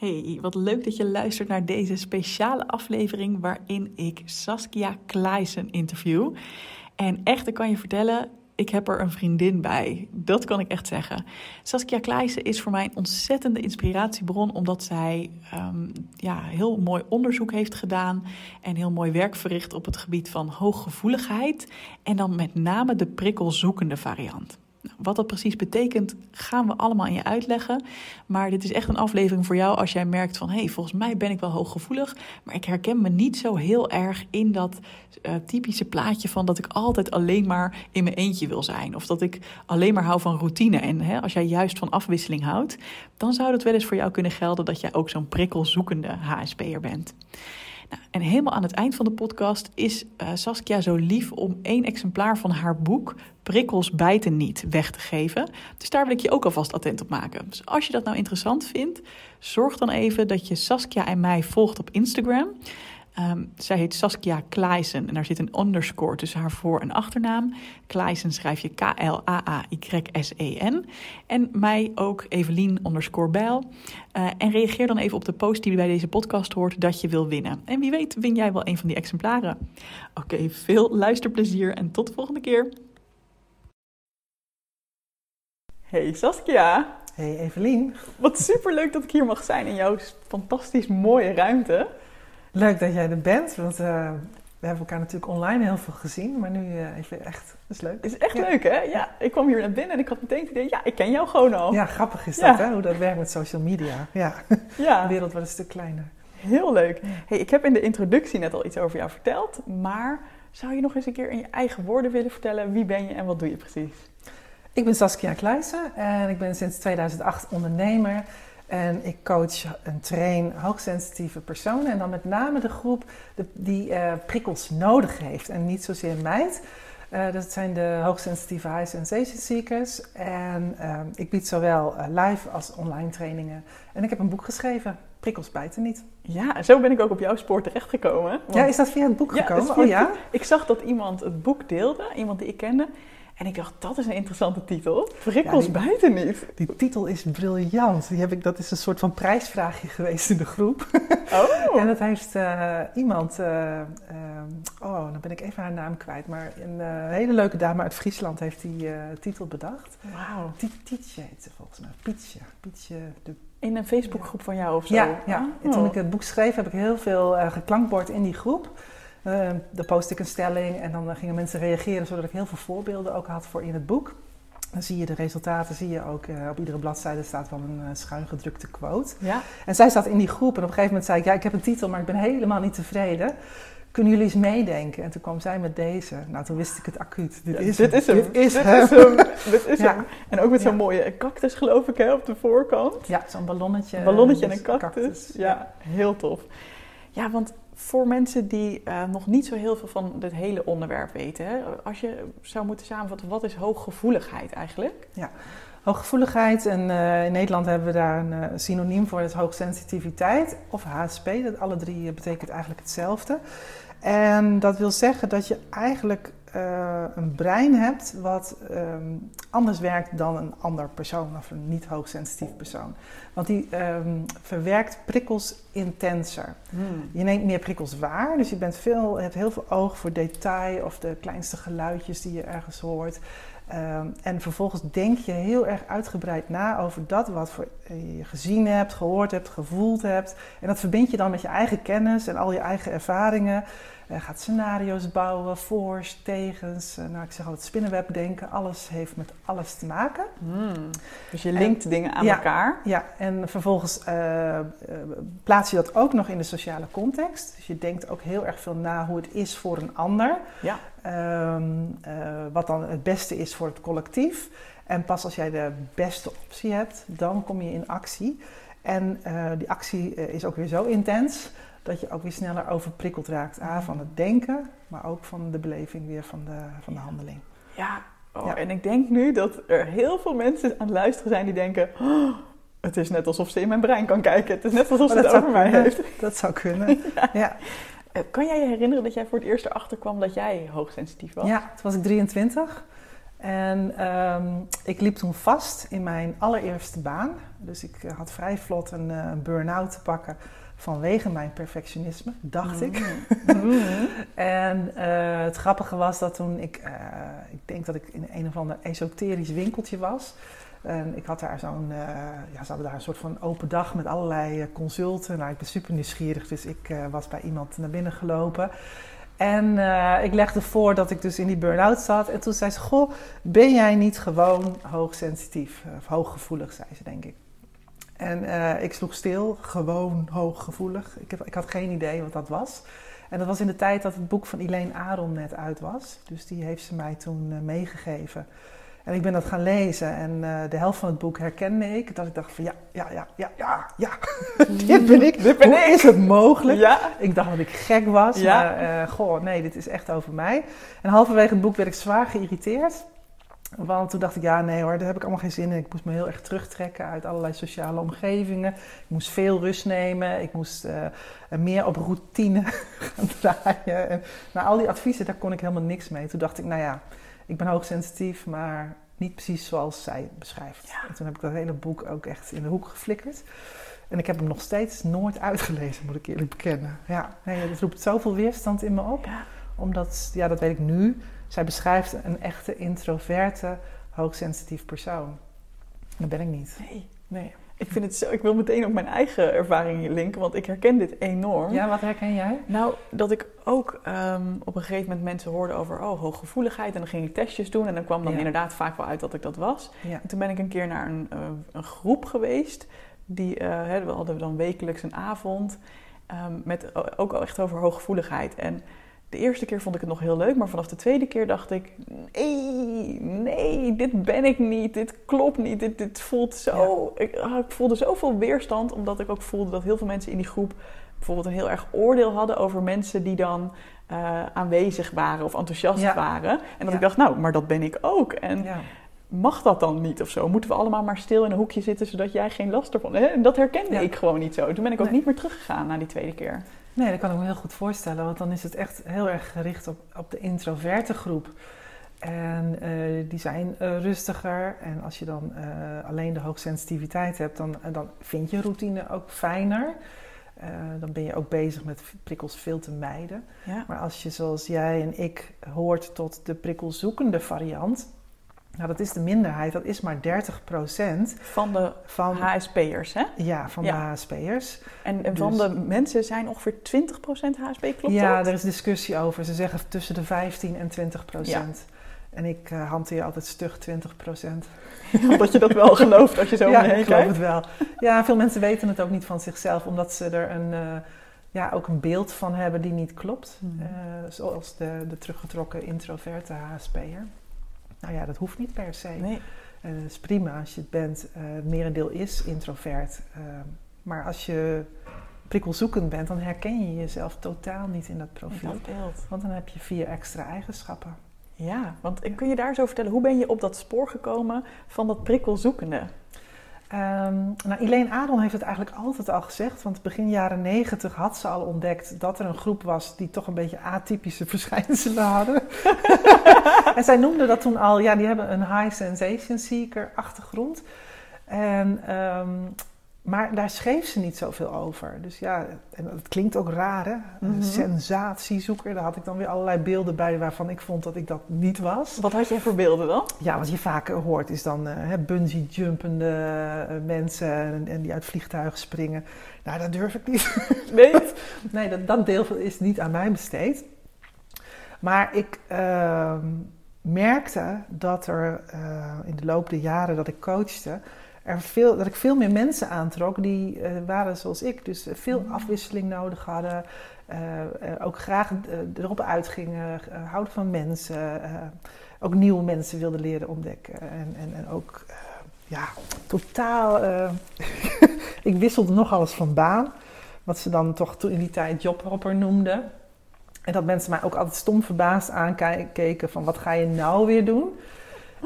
Hey, wat leuk dat je luistert naar deze speciale aflevering waarin ik Saskia Kleisen interview. En echt, ik kan je vertellen, ik heb er een vriendin bij. Dat kan ik echt zeggen. Saskia Kleisen is voor mij een ontzettende inspiratiebron, omdat zij um, ja, heel mooi onderzoek heeft gedaan en heel mooi werk verricht op het gebied van hooggevoeligheid. En dan met name de prikkelzoekende variant. Wat dat precies betekent, gaan we allemaal aan je uitleggen. Maar dit is echt een aflevering voor jou als jij merkt van... hé, hey, volgens mij ben ik wel hooggevoelig... maar ik herken me niet zo heel erg in dat uh, typische plaatje van... dat ik altijd alleen maar in mijn eentje wil zijn. Of dat ik alleen maar hou van routine. En hè, als jij juist van afwisseling houdt... dan zou het wel eens voor jou kunnen gelden... dat jij ook zo'n prikkelzoekende HSP'er bent. Nou, en helemaal aan het eind van de podcast is uh, Saskia zo lief om één exemplaar van haar boek Prikkels bijten niet weg te geven. Dus daar wil ik je ook alvast attent op maken. Dus als je dat nou interessant vindt, zorg dan even dat je Saskia en mij volgt op Instagram. Um, zij heet Saskia Kleisen en daar zit een underscore tussen haar voor- en achternaam. Kleisen schrijf je K-L-A-A-Y-S-E-N. En mij ook Evelien underscore Bijl. Uh, en reageer dan even op de post die bij deze podcast hoort dat je wil winnen. En wie weet win jij wel een van die exemplaren. Oké, okay, veel luisterplezier en tot de volgende keer. Hey Saskia. Hey Evelien. Wat superleuk dat ik hier mag zijn in jouw fantastisch mooie ruimte. Leuk dat jij er bent, want uh, we hebben elkaar natuurlijk online heel veel gezien, maar nu uh, even echt, dat is leuk. Het is echt ja. leuk hè? Ja, ik kwam hier naar binnen en ik had meteen het idee, ja, ik ken jou gewoon al. Ja, grappig is dat ja. hè, hoe dat werkt met social media. Ja, ja. de wereld wordt een stuk kleiner. Heel leuk. Hey, ik heb in de introductie net al iets over jou verteld, maar zou je nog eens een keer in je eigen woorden willen vertellen, wie ben je en wat doe je precies? Ik ben Saskia Kluijsen en ik ben sinds 2008 ondernemer. En ik coach en train hoogsensitieve personen. En dan met name de groep die uh, prikkels nodig heeft. En niet zozeer meid. Uh, dat zijn de hoogsensitieve high sensation seekers. En uh, ik bied zowel live als online trainingen. En ik heb een boek geschreven. Prikkels bijten niet. Ja, en zo ben ik ook op jouw spoor terechtgekomen. Want... Ja, is dat via het boek gekomen? Oh ja? Ik zag dat iemand het boek deelde, iemand die ik kende. En ik dacht, dat is een interessante titel. Prikkels ja, buiten niet. Die titel is briljant. Die heb ik, dat is een soort van prijsvraagje geweest in de groep. Oh. en dat heeft uh, iemand, uh, uh, oh, dan ben ik even haar naam kwijt. Maar een hele leuke dame uit Friesland heeft die titel bedacht. Wauw. Tietje heet ze volgens mij. Pietje. Pietje de in een Facebookgroep van jou of zo? Ja, ja. Oh. En toen ik het boek schreef, heb ik heel veel geklankbord in die groep. Uh, dan post ik een stelling en dan gingen mensen reageren, zodat ik heel veel voorbeelden ook had voor in het boek. Dan zie je de resultaten, zie je ook uh, op iedere bladzijde staat wel een uh, schuin gedrukte quote. Ja. En zij zat in die groep en op een gegeven moment zei ik, ja ik heb een titel, maar ik ben helemaal niet tevreden. Kunnen jullie eens meedenken? En toen kwam zij met deze. Nou, toen wist ik het acuut. Dit, ja, is, dit is hem. Dit is dit hem. Is hem. dit is Ja. hem. En ook met zo'n mooie cactus geloof ik hè, op de voorkant. Ja, zo'n ballonnetje. Een ballonnetje en een cactus. cactus, Ja, heel tof. Ja, want voor mensen die uh, nog niet zo heel veel van dit hele onderwerp weten, hè, als je zou moeten samenvatten, wat is hooggevoeligheid eigenlijk? Hooggevoeligheid, en uh, in Nederland hebben we daar een uh, synoniem voor, dat is hoogsensitiviteit of HSP. Dat alle drie betekent eigenlijk hetzelfde. En dat wil zeggen dat je eigenlijk uh, een brein hebt wat um, anders werkt dan een ander persoon of een niet hoogsensitief persoon. Want die um, verwerkt prikkels intenser. Hmm. Je neemt meer prikkels waar, dus je bent veel, hebt heel veel oog voor detail of de kleinste geluidjes die je ergens hoort. Um, en vervolgens denk je heel erg uitgebreid na over dat wat voor je gezien hebt, gehoord hebt, gevoeld hebt. En dat verbind je dan met je eigen kennis en al je eigen ervaringen. Gaat scenario's bouwen, voor's, tegens. Nou, ik zeg altijd spinnenweb denken. Alles heeft met alles te maken. Hmm. Dus je linkt en, dingen aan ja, elkaar. Ja, en vervolgens uh, uh, plaats je dat ook nog in de sociale context. Dus je denkt ook heel erg veel na hoe het is voor een ander. Ja. Um, uh, wat dan het beste is voor het collectief. En pas als jij de beste optie hebt, dan kom je in actie. En die actie is ook weer zo intens dat je ook weer sneller overprikkeld raakt. A, van het denken, maar ook van de beleving weer van de, van de handeling. Ja, oh, ja. en ik denk nu dat er heel veel mensen aan het luisteren zijn die denken... Oh, het is net alsof ze in mijn brein kan kijken. Het is net alsof maar ze het over mij kunnen. heeft. Dat zou kunnen, ja. ja. Kan jij je herinneren dat jij voor het eerst erachter kwam dat jij hoogsensitief was? Ja, toen was ik 23. En ehm, ik liep toen vast in mijn allereerste baan. Dus ik eh, had vrij vlot een, uh, burn-out te pakken vanwege mijn perfectionisme, dacht ik. Mm. en uh, het grappige was dat toen ik, ik denk dat ik in een of ander esoterisch winkeltje was. En ik had daar zo'n, ja, ze hadden daar een soort van open dag met allerlei consulten. Nou, ik ben super nieuwsgierig, dus ik was bij iemand naar binnen gelopen. En ik legde voor dat ik dus in die burn-out zat. En toen zei ze: Goh, ben jij niet gewoon hoogsensitief? Of hooggevoelig, zei ze, denk ik. En uh, ik sloeg stil, gewoon hooggevoelig. Ik, heb, ik had geen idee wat dat was. En dat was in de tijd dat het boek van Elaine Aron net uit was. Dus die heeft ze mij toen uh, meegegeven. En ik ben dat gaan lezen en uh, de helft van het boek herkende ik. Dat ik dacht van ja, ja, ja, ja, ja, ja. dit ben ik. Dit ben Hoe ik. is het mogelijk? Ja. Ik dacht dat ik gek was. Ja. Maar uh, goh, nee, dit is echt over mij. En halverwege het boek werd ik zwaar geïrriteerd. Want toen dacht ik, ja, nee hoor, daar heb ik allemaal geen zin in. Ik moest me heel erg terugtrekken uit allerlei sociale omgevingen. Ik moest veel rust nemen. Ik moest uh, meer op routine gaan draaien. En nou, al die adviezen, daar kon ik helemaal niks mee. Toen dacht ik, nou ja, ik ben hoogsensitief, maar niet precies zoals zij beschrijft. En toen heb ik dat hele boek ook echt in de hoek geflikkerd. En ik heb hem nog steeds nooit uitgelezen, moet ik eerlijk bekennen. Ja, nee, het roept zoveel weerstand in me op. Omdat, ja, dat weet ik nu. Zij beschrijft een echte introverte, hoogsensitief persoon. Dat ben ik niet. Nee, nee. Ik vind het zo, ik wil meteen op mijn eigen ervaring linken, want ik herken dit enorm. Ja, wat herken jij? Nou, dat ik ook um, op een gegeven moment mensen hoorde over oh, hooggevoeligheid. En dan ging ik testjes doen en dan kwam dan inderdaad vaak wel uit dat ik dat was. Ja. En toen ben ik een keer naar een, uh, een groep geweest. Die, uh, hè, we hadden dan wekelijks een avond um, met ook echt over hooggevoeligheid. En de eerste keer vond ik het nog heel leuk, maar vanaf de tweede keer dacht ik: nee, nee, dit ben ik niet, dit klopt niet, dit, dit voelt zo. Ik, ah, ik, voelde zoveel weerstand, omdat ik ook voelde dat heel veel mensen in die groep bijvoorbeeld een heel erg oordeel hadden over mensen die dan uh, aanwezig waren of enthousiast ja. waren. En dat ik dacht: nou, maar dat ben ik ook. En mag dat dan niet of zo? Moeten we allemaal maar stil in een hoekje zitten zodat jij geen last ervan hebt? En dat herkende ik gewoon niet zo. Toen ben ik ook nee. niet meer teruggegaan na die tweede keer. Nee, dat kan ik me heel goed voorstellen, want dan is het echt heel erg gericht op, op de introverte groep. En uh, die zijn uh, rustiger. En als je dan uh, alleen de hoogsensitiviteit hebt, dan, dan vind je routine ook fijner. dan ben je ook bezig met prikkels veel te mijden. Ja. Maar als je zoals jij en ik hoort tot de prikkelzoekende variant, nou, dat is de minderheid, dat is maar 30% van de van, HSP'ers, hè? Ja, van de HSP'ers. En, en van dus- de mensen zijn ongeveer 20% HSP, klopt ja, dat? er is discussie over. Ze zeggen tussen de 15 en 20%. Ja. En ik uh, hanteer altijd stug 20%. Omdat je dat wel gelooft als je zo ja, omheen ik geloof het wel. Ja, veel mensen weten het ook niet van zichzelf, omdat ze er een, uh, ja, ook een beeld van hebben die niet klopt. Mm. Uh, zoals de, de teruggetrokken introverte HSP'er. Nou ja, dat hoeft niet per se. Nee. Uh, het is prima als je het bent. Uh, merendeel is introvert. Uh, maar als je prikkelzoekend bent, dan herken je jezelf totaal niet in dat profiel. Dat beeld. Want dan heb je vier extra eigenschappen. Ja, want kun je daar zo vertellen, hoe ben je op dat spoor gekomen van dat prikkelzoekende? Um, nou, Elaine Adon heeft het eigenlijk altijd al gezegd, want begin jaren negentig had ze al ontdekt dat er een groep was die toch een beetje atypische verschijnselen hadden. en zij noemde dat toen al, ja, die hebben een high sensation seeker achtergrond. En um, maar daar schreef ze niet zoveel over. Dus ja, en dat klinkt ook raar, hè? Een mm-hmm. sensatiezoeker. Daar had ik dan weer allerlei beelden bij waarvan ik vond dat ik dat niet was. Wat had jij voor beelden dan? Ja, wat je vaak hoort is dan uh, bungee-jumpende uh, mensen en, en, die uit vliegtuigen springen. Nou, dat durf ik niet. Nee? nee, dat, dat deel is niet aan mij besteed. Maar ik uh, merkte dat er uh, in de loop der jaren dat ik coachte er veel, dat ik veel meer mensen aantrok die uh, waren zoals ik. Dus uh, veel mm. afwisseling nodig hadden. Uh, ook graag erop uitgingen, houden van mensen. ook nieuwe mensen wilden leren ontdekken. En, en, en ook, ja, totaal... ik wisselde nog alles van baan. Wat ze dan toch toen in die tijd jobhopper noemden. En dat mensen mij ook altijd stom verbaasd aankeken van wat ga je nou weer doen?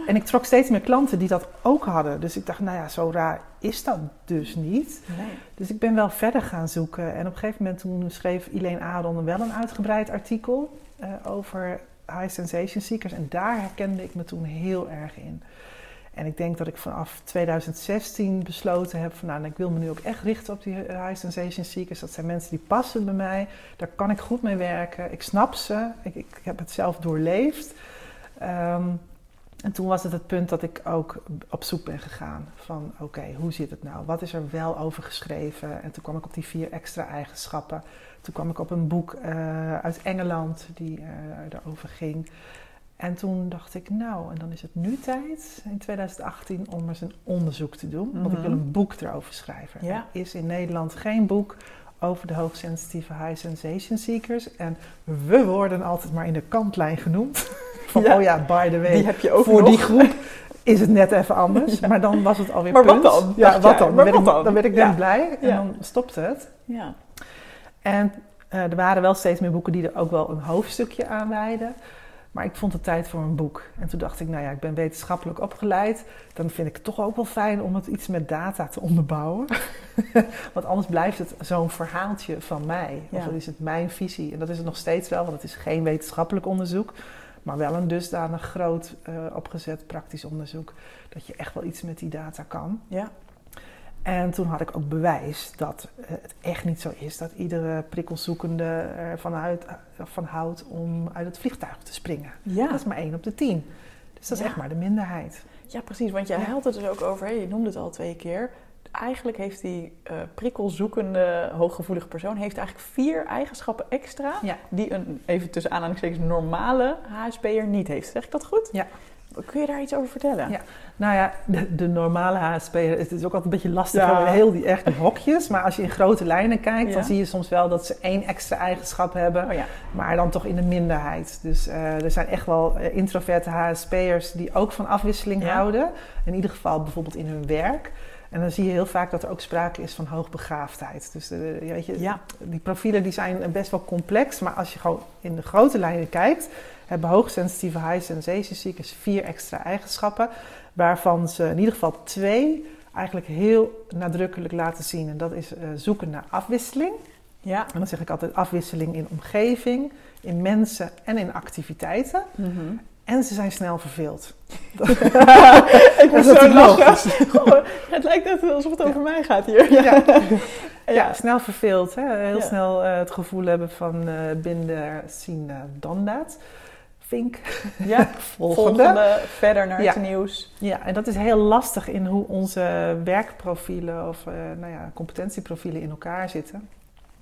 En ik trok steeds meer klanten die dat ook hadden. Dus ik dacht, nou ja, zo raar is dat dus niet. Nee. Dus ik ben wel verder gaan zoeken. En op een gegeven moment toen schreef Elaine Adon wel een uitgebreid artikel uh, over high sensation seekers. En daar herkende ik me toen heel erg in. En ik denk dat ik vanaf 2016 besloten heb van nou, ik wil me nu ook echt richten op die high sensation seekers. Dat zijn mensen die passen bij mij. Daar kan ik goed mee werken. Ik snap ze. Ik, ik heb het zelf doorleefd. Ehm, en toen was het het punt dat ik ook op zoek ben gegaan van oké, hoe zit het nou? Wat is er wel over geschreven? En toen kwam ik op die vier extra eigenschappen. Toen kwam ik op een boek uh, uit Engeland die uh, erover ging. En toen dacht ik, nou, en dan is het nu tijd in 2018 om eens een onderzoek te doen. Want ik wil een boek erover schrijven. Ja. Er is in Nederland geen boek over de hoogsensitieve high sensation seekers. En we worden altijd maar in de kantlijn genoemd. Van, Ja. oh ja, by the way, Die heb je ook voor nog. die groep is het net even anders. Maar dan was het alweer Maar wat punt. dan, Ja, wat dan? Dan, werd wat ik, dan? werd ik net blij en dan stopte het. Ja. En eh, er waren wel steeds meer boeken die er ook wel een hoofdstukje aan wijden. Maar ik vond het tijd voor een boek. En toen dacht ik, nou ja, ik ben wetenschappelijk opgeleid. Dan vind ik het toch ook wel fijn om het iets met data te onderbouwen. want anders blijft het zo'n verhaaltje van mij. Of dan is het mijn visie. En dat is het nog steeds wel, want het is geen wetenschappelijk onderzoek. Maar wel een dusdanig groot eh, opgezet praktisch onderzoek. Dat je echt wel iets met die data kan. Ja. En toen had ik ook bewijs dat eh, het echt niet zo is dat iedere prikkelzoekende ervan uit, van houdt om uit het vliegtuig te springen. Ja. Dat is maar één op de tien. Dus dat is echt maar de minderheid. ja, precies. Want jij Ja. het dus ook over, je noemde het al twee keer. Eigenlijk heeft die eh, prikkelzoekende, hooggevoelige persoon heeft eigenlijk vier eigenschappen extra. Ja. Die een, even tussen aanhalingstekens, normale HSP'er niet heeft. Zeg ik dat goed? Ja. Kun je daar iets over vertellen? Ja. Nou ja, de, de normale HSP'er, het is ook altijd een beetje lastig, Ja. ja. heel die echte hokjes. Maar als je in grote lijnen kijkt, Ja. dan zie je soms wel dat ze één extra eigenschap hebben. Oh ja. Maar dan toch in de minderheid. Dus eh, er zijn echt wel eh, introverte HSP'ers die ook van afwisseling houden. In ieder geval bijvoorbeeld in hun werk. En dan zie je heel vaak dat er ook sprake is van hoogbegaafdheid. Dus weet je, Ja. die profielen die zijn best wel complex. Maar als je gewoon in de grote lijnen kijkt... hebben hoogsensitieve high sensation seekers vier extra eigenschappen... waarvan ze in ieder geval twee eigenlijk heel nadrukkelijk laten zien. En dat is eh, zoeken naar afwisseling... Ja. En dan zeg ik altijd afwisseling in omgeving, in mensen en in activiteiten. Mhm. En ze zijn snel verveeld. ik is zo lachen. Goh, het lijkt net alsof het over mij gaat hier. Ja. Ja. Ja, snel verveeld. Hè? Heel snel eh, het gevoel hebben van eh binder, zien, eh, dan dat. Vink, Ja. volgende. Volgende, verder naar het nieuws. Ja, en dat is heel lastig in hoe onze werkprofielen of nou ja, competentieprofielen in elkaar zitten.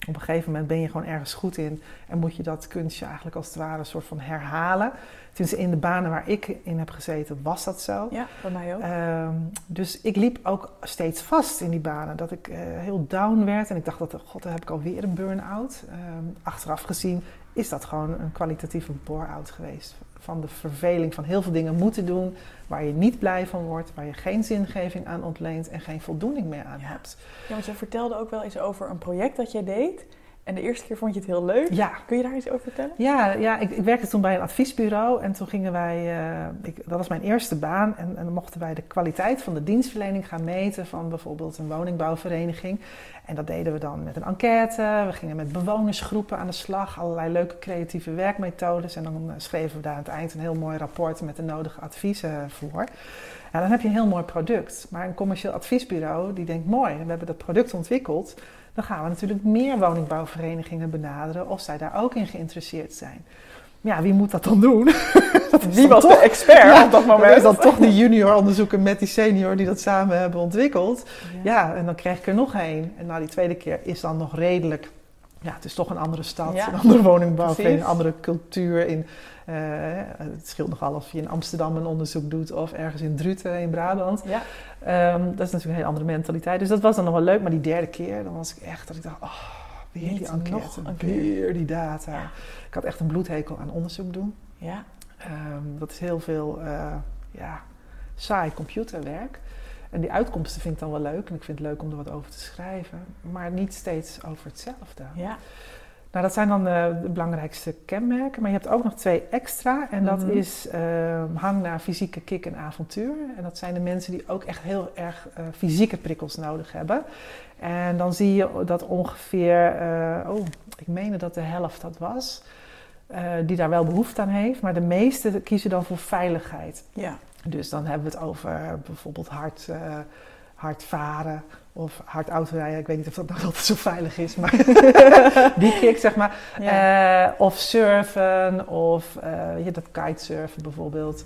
Op een gegeven moment ben je gewoon ergens goed in en moet je dat kunstje eigenlijk als het ware een soort van herhalen. Tenminste, in de banen waar ik in heb gezeten was dat zo. Ja, bij mij ook. Ehm, dus ik liep ook steeds vast in die banen. Dat ik eh, heel down werd en ik dacht dat, god, dan heb ik alweer een burn-out. Ehm, achteraf gezien is dat gewoon een kwalitatieve bore-out geweest. Van de verveling van heel veel dingen moeten doen waar je niet blij van wordt, waar je geen zingeving aan ontleent en geen voldoening meer aan Ja. hebt. Ja, want je vertelde ook wel eens over een project dat jij deed. En de eerste keer vond je het heel leuk. Ja, Kun je daar iets over vertellen? Ja, ja ik, ik werkte toen bij een adviesbureau en toen gingen wij, eh, ik, dat was mijn eerste baan, en, en dan mochten wij de kwaliteit van de dienstverlening gaan meten van bijvoorbeeld een woningbouwvereniging. En dat deden we dan met een enquête, we gingen met bewonersgroepen aan de slag, allerlei leuke creatieve werkmethodes en dan eh, schreven we daar aan het eind een heel mooi rapport met de nodige adviezen voor. Ja, dan heb je een heel mooi product. Maar een commercieel adviesbureau die denkt, mooi, we hebben dat product ontwikkeld. Dan gaan we natuurlijk meer woningbouwverenigingen benaderen of zij daar ook in geïnteresseerd zijn. Ja, wie moet dat dan doen? Dat Wie dan was toch- de expert Ja, op dat moment? Dat is dan toch de junior onderzoeker met die senior die dat samen hebben ontwikkeld. Ja, en dan krijg ik er nog één. En na die tweede keer is dan nog redelijk... Ja, het is toch een andere stad, Ja, een andere woningbouwvereniging, een andere cultuur. In, eh, het scheelt nogal of je in Amsterdam een onderzoek doet of ergens in Druten in Brabant. Ja. Ehm, dat is natuurlijk een hele andere mentaliteit. Dus dat was dan nog wel leuk. Maar die derde keer, dan was ik echt dat ik dacht... Oh, weer Niet die enquête, weer die data. Ja. Ik had echt een bloedhekel aan onderzoek doen. Ja. Ehm, dat is heel veel eh, ja, saai computerwerk. En die uitkomsten vind ik dan wel leuk. En ik vind het leuk om er wat over te schrijven. Maar niet steeds over hetzelfde. Ja. Nou, dat zijn dan eh, de belangrijkste kenmerken. Maar je hebt ook nog twee extra. En dat Mhm. is ehm, hang naar fysieke kick en avontuur. En dat zijn de mensen die ook echt heel erg eh, fysieke prikkels nodig hebben. En dan zie je dat ongeveer, eh, oh, ik meende dat de helft dat was. die daar wel behoefte aan heeft. Maar de meeste kiezen dan voor veiligheid. Ja. Dus dan hebben we het over bijvoorbeeld hard, hard varen of hard autorijden. Ik weet niet of dat nou altijd zo veilig is, maar die kick zeg maar. of surfen of je dat kitesurfen bijvoorbeeld.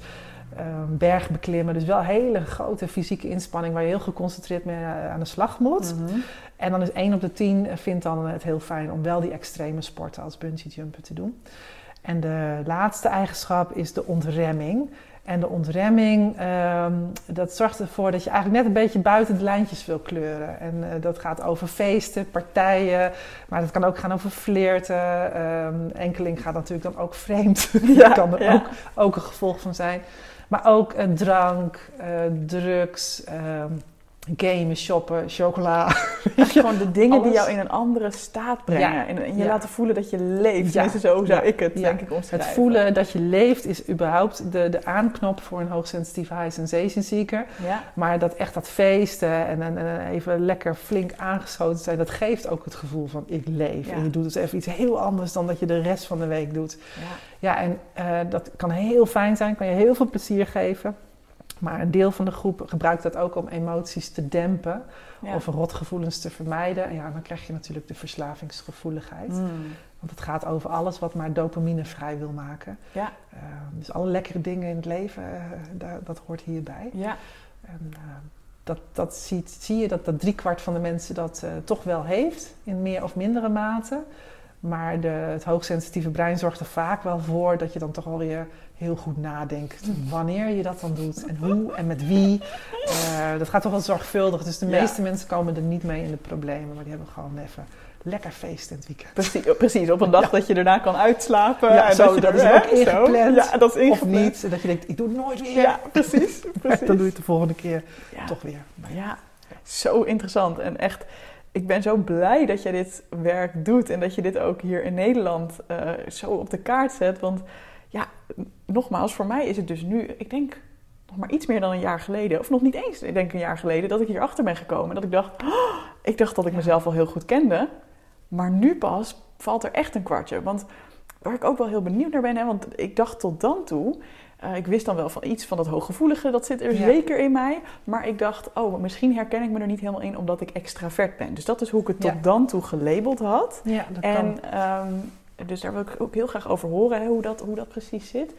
Um, berg beklimmen. Dus wel hele grote fysieke inspanning waar je heel geconcentreerd mee eh, aan de slag moet. Mhm. En dan is 1 op de 10 eh, vindt dan het heel fijn om wel die extreme sporten als bungee jumpen te doen. En de laatste eigenschap is de ontremming. En de ontremming, um, dat zorgt ervoor dat je eigenlijk net een beetje buiten de lijntjes wil kleuren. En uh, dat gaat over feesten, partijen, maar dat kan ook gaan over flirten. Um, enkeling gaat natuurlijk dan ook vreemd. Ja, dat kan er ja. ook, ook, een gevolg van zijn. Maar ook uh, drank, uh, drugs, ehm, gamen, shoppen, chocola. gewoon de dingen die jou in een andere staat brengen. En, je laten voelen dat je leeft. Ja. zo zou ik het denk ik omschrijven. Het voelen dat je leeft is überhaupt de, de aanknop voor een hoogsensitieve high sensation seeker. Maar dat echt dat feesten en, en, even lekker flink aangeschoten zijn, dat geeft ook het gevoel van ik leef. En je doet dus even iets heel anders dan dat je de rest van de week doet. Ja, en uh, dat kan heel fijn zijn, kan je heel veel plezier geven. Maar een deel van de groep gebruikt dat ook om emoties te dempen of rotgevoelens te vermijden. Ja, dan krijg je natuurlijk de verslavingsgevoeligheid. Mm. Want het gaat over alles wat maar dopamine vrij wil maken. Ja. Uh, dus alle lekkere dingen in het leven, uh, dat hoort hierbij. Ja. En, uh, dat, dat ziet, zie je dat, dat driekwart van de mensen dat toch wel heeft, in meer of mindere mate. Maar de, het hoogsensitieve brein zorgt er vaak wel voor dat je dan toch wel weer heel goed nadenkt wanneer je dat dan doet en hoe en met wie. Uh, dat gaat toch wel zorgvuldig. Dus de meeste mensen komen er niet mee in de problemen, maar die hebben gewoon even lekker feest in het weekend. Precies, oh, precies op een dag dat je daarna kan uitslapen. Ja, en zo, dat, dat is ook ingepland. Ja, dat is ingepland. Of niet, dat je denkt, ik doe het nooit weer. Ja, precies. precies. dan doe je het de volgende keer toch weer. ja, zo interessant en echt ik ben zo blij dat jij dit werk doet en dat je dit ook hier in Nederland uh, zo op de kaart zet. Want ja, nogmaals, voor mij is het dus nu, ik denk nog maar iets meer dan een jaar geleden, of nog niet eens, ik denk een jaar geleden, dat ik hier achter ben gekomen. Dat ik dacht, oh, ik dacht dat ik mezelf al heel goed kende, maar nu pas valt er echt een kwartje. Want waar ik ook wel heel benieuwd naar ben, hè, want ik dacht tot dan toe, uh, ik wist dan wel van iets van dat hooggevoelige, dat zit er zeker in mij. Maar ik dacht, oh, misschien herken ik me er niet helemaal in omdat ik extravert ben. Dus dat is hoe ik het tot dan toe gelabeld had. Ja, dat en, kan. Um, dus daar wil ik ook heel graag over horen, hè, hoe, dat, hoe dat precies zit.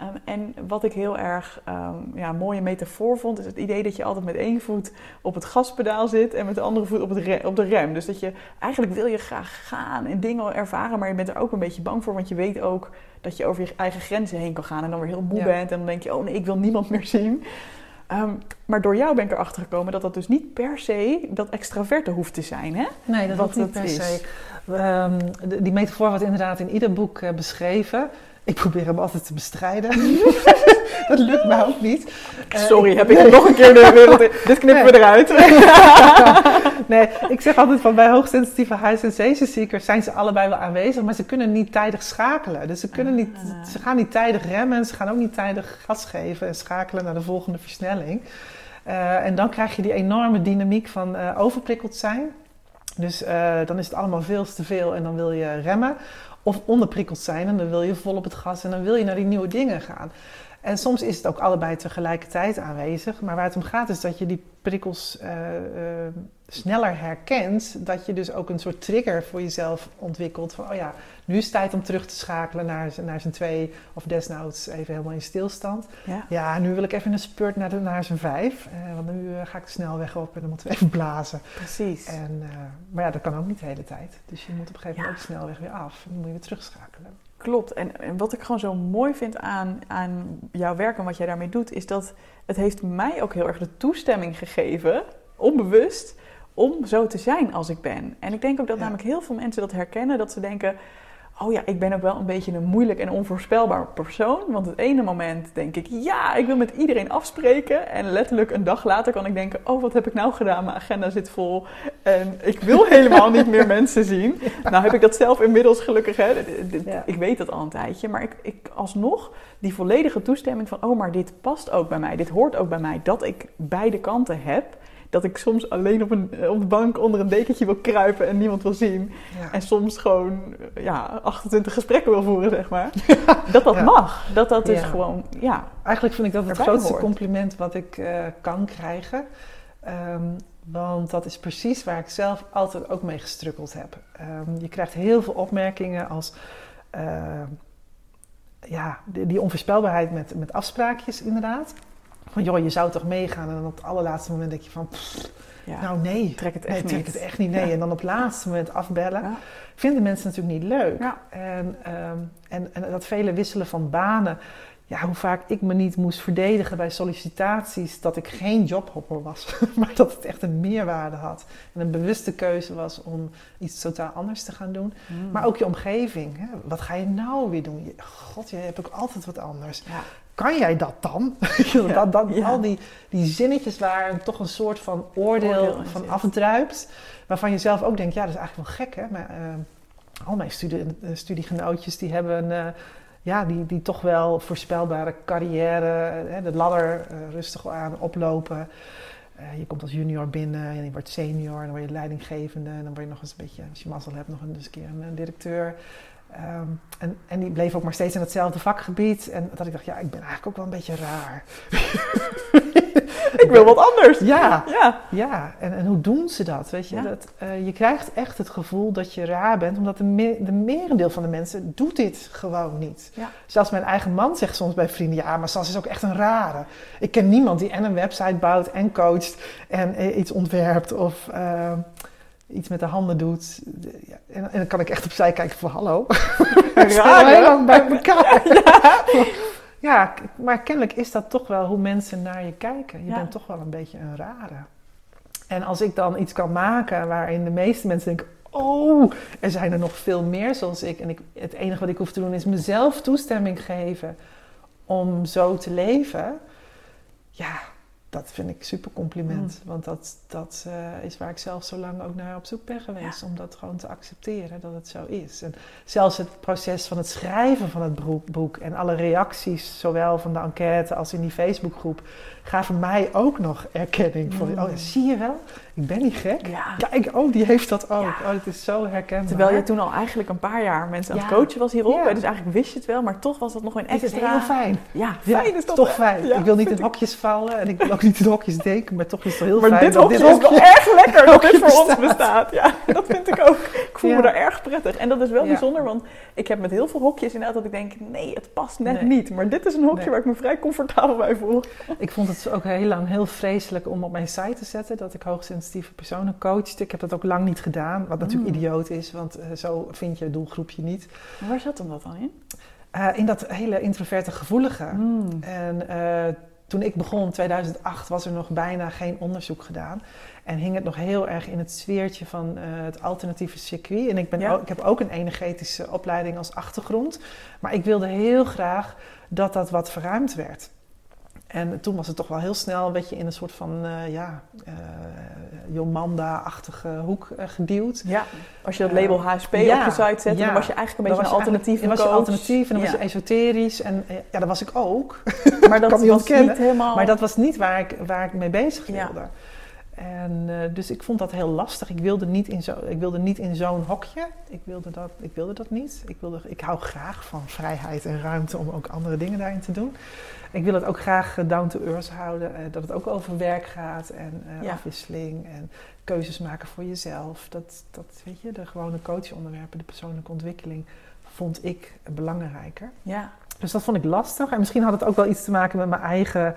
Um, en wat ik heel erg um, ja, een mooie metafoor vond, is het idee dat je altijd met één voet op het gaspedaal zit en met de andere voet op, het op de rem. Dus dat je eigenlijk wil je graag gaan en dingen ervaren, maar je bent er ook een beetje bang voor, want je weet ook dat je over je eigen grenzen heen kan gaan en dan weer heel moe bent en dan denk je, oh nee, ik wil niemand meer zien. Um, maar door jou ben ik erachter gekomen dat dat dus niet per se dat extraverte hoeft te zijn. Hè? Nee, dat Wat niet per is. se. Um, die metafoor wordt inderdaad in ieder boek uh, beschreven. Ik probeer hem altijd te bestrijden. dat lukt me ook niet. Sorry, uh, heb ik nog een keer de wereld in. Dit knippen we eruit. nee, ik zeg altijd van bij hoogsensitieve high sensation seekers zijn ze allebei wel aanwezig, maar ze kunnen niet tijdig schakelen. Dus ze, kunnen niet, ah. ze gaan niet tijdig remmen, ze gaan ook niet tijdig gas geven en schakelen naar de volgende versnelling. Uh, en dan krijg je die enorme dynamiek van uh, overprikkeld zijn. Dus uh, dan is het allemaal veel te veel en dan wil je remmen. Of onderprikkeld zijn en dan wil je vol op het gas en dan wil je naar die nieuwe dingen gaan. En soms is het ook allebei tegelijkertijd aanwezig. Maar waar het om gaat is dat je die prikkels uh, uh, sneller herkent. Dat je dus ook een soort trigger voor jezelf ontwikkelt. Van oh ja, nu is het tijd om terug te schakelen naar, naar zijn twee. Of desnoods even helemaal in stilstand. Ja, ja nu wil ik even een spurt naar, de, naar zijn vijf. Uh, want nu ga ik de snelweg op en dan moeten we even blazen. Precies. En, maar ja, dat kan ook niet de hele tijd. Dus je moet op een gegeven moment ook de snelweg weer af. En dan moet je weer terugschakelen. Klopt. En, en, wat ik gewoon zo mooi vind aan, aan jouw werk en wat jij daarmee doet, is dat het heeft mij ook heel erg de toestemming gegeven, onbewust, om zo te zijn als ik ben. En ik denk ook dat namelijk heel veel mensen dat herkennen, dat ze denken, oh ja, ik ben ook wel een beetje een moeilijk en onvoorspelbaar persoon. Want het ene moment denk ik, ja, ik wil met iedereen afspreken. En letterlijk een dag later kan ik denken, oh, wat heb ik nou gedaan? Mijn agenda zit vol en ik wil helemaal niet meer mensen zien. Nou heb ik dat zelf inmiddels gelukkig, hè. ik weet dat al een tijdje. Maar ik, ik alsnog, die volledige toestemming van, oh, maar dit past ook bij mij. Dit hoort ook bij mij. Dat ik beide kanten heb dat ik soms alleen op, een, op de bank onder een dekentje wil kruipen en niemand wil zien. Ja. En soms gewoon ja, 28 gesprekken wil voeren, zeg maar. dat dat Ja. mag. Dat dat dus Ja. gewoon, ja. Eigenlijk vind ik dat het grootste hoort. compliment wat ik eh, kan krijgen. Ehm, want dat is precies waar ik zelf altijd ook mee gestrukkeld heb. Ehm, je krijgt heel veel opmerkingen als... ja, die, die onvoorspelbaarheid met, met afspraakjes inderdaad. Van joh, je zou toch meegaan en dan op het allerlaatste moment denk je van... pff, ja. nou nee, trek het nee, echt trek niet. het echt niet. Nee. Ja. En dan op het laatste moment afbellen. Ja. Vinden mensen natuurlijk niet leuk. Ja. En, ehm, en, en dat vele wisselen van banen. Ja, hoe vaak ik me niet moest verdedigen bij sollicitaties dat ik geen jobhopper was. maar dat het echt een meerwaarde had. En een bewuste keuze was om iets totaal anders te gaan doen. Mm. Maar ook je omgeving. Hè? Wat ga je nou weer doen? Je- God, je hebt ook altijd wat anders. Kan jij dat dan? Ja, dat, dat, ja. Al die, die zinnetjes waar toch een soort van oordeel, van afdruipt. Waarvan je zelf ook denkt, ja, dat is eigenlijk wel gek hè. Maar, eh, al mijn studie, eh, studiegenootjes die hebben... eh, ja, die, die toch wel voorspelbare carrière, eh, de ladder rustig aan oplopen. Je komt als junior binnen en je wordt senior, dan word je leidinggevende en dan word je nog eens een beetje, als je mazzel hebt, nog eens een keer een, directeur. Ehm, en, en die bleef ook maar steeds in hetzelfde vakgebied. En dat ik dacht, ja, ik ben eigenlijk ook wel een beetje raar. Ik wil wat anders. Ja, Ja. ja. En, en hoe doen ze dat? Weet je, Ja. dat, eh, je krijgt echt het gevoel dat je raar bent, omdat de, me de merendeel van de mensen doet dit gewoon niet. Ja. Zelfs mijn eigen man zegt soms bij vrienden, ja, maar Sas is ook echt een rare. Ik ken niemand die en een website bouwt en coacht en eh, iets ontwerpt of eh, iets met de handen doet. Ja, en, en dan kan ik echt opzij kijken van, hallo, Raar, heel lang bij elkaar. Ja, maar kennelijk is dat toch wel hoe mensen naar je kijken. Je Ja. bent toch wel een beetje een rare. En als ik dan iets kan maken waarin de meeste mensen denken: Oh, er zijn er nog veel meer zoals ik. En ik, het enige wat ik hoef te doen is mezelf toestemming geven om zo te leven. Ja, dat vind ik super compliment. Want dat, dat eh, is waar ik zelf zo lang ook naar op zoek ben geweest. Om dat gewoon te accepteren dat het zo is. En zelfs het proces van het schrijven van het boek en alle reacties, zowel van de enquête als in die Facebookgroep, gaven mij ook nog erkenning. Van, Mm. oh, zie je wel? Ik ben niet gek. Ja. Kijk, oh, die heeft dat ook. Ja. Oh, het is zo herkenbaar. Terwijl je toen al eigenlijk een paar jaar mensen aan het coachen was hierop. Dus eigenlijk wist je het wel, maar toch was dat nog een Het is extra... heel fijn. Ja, Ja, fijn is dat. toch fijn. Ik wil niet in hokjes vallen en ik wil ook niet in hokjes denken, maar toch is het heel Maar fijn dit dat hokje dit is wel erg lekker dat dit voor ons bestaat. bestaat. Ja, dat vind ik ook. Ik voel me daar erg prettig. En dat is wel bijzonder, want ik heb met heel veel hokjes inderdaad dat ik denk, nee, het past net Nee. niet. Maar dit is een hokje Nee. waar ik me vrij comfortabel bij voel. Ik vond het ook heel lang heel vreselijk om op mijn site te zetten dat ik hoogsensitieve personen coachte. Ik heb dat ook lang niet gedaan, wat natuurlijk Mm. idioot is, want eh, zo vind je doelgroepje niet. Maar waar zat hem dat dan in? Eh, in dat hele introverte gevoelige. Mm. En eh, toen ik begon in 2008 was er nog bijna geen onderzoek gedaan. En hing het nog heel erg in het sfeertje van het alternatieve circuit. En ik, ben Ja. ook, ik heb ook een energetische opleiding als achtergrond. Maar ik wilde heel graag dat dat wat verruimd werd. En toen was het toch wel heel snel een beetje in een soort van, eh, ja, eh, Jomanda-achtige hoek eh, geduwd. Ja, als je dat label HSP ja, op je site ja. dan was je eigenlijk een beetje een eigenlijk- Dan was je alternatief en dan was je esoterisch. En ja, dat was ik ook. Maar dat kan was niet helemaal... Maar dat was niet waar ik, waar ik mee bezig Ja. wilde. En, eh, dus ik vond dat heel lastig. Ik wilde niet in, zo, ik wilde niet in zo'n hokje. Ik wilde, dat, ik wilde dat niet. Ik, wilde, ik hou graag van vrijheid en ruimte om ook andere dingen daarin te doen. Ik wil het ook graag eh, down to earth houden. eh, dat het ook over werk gaat en Ja. afwisseling en keuzes maken voor jezelf. Dat, dat weet je, de gewone coachonderwerpen, de persoonlijke ontwikkeling, vond ik belangrijker. Ja, Dus dat vond ik lastig. En misschien had het ook wel iets te maken met mijn eigen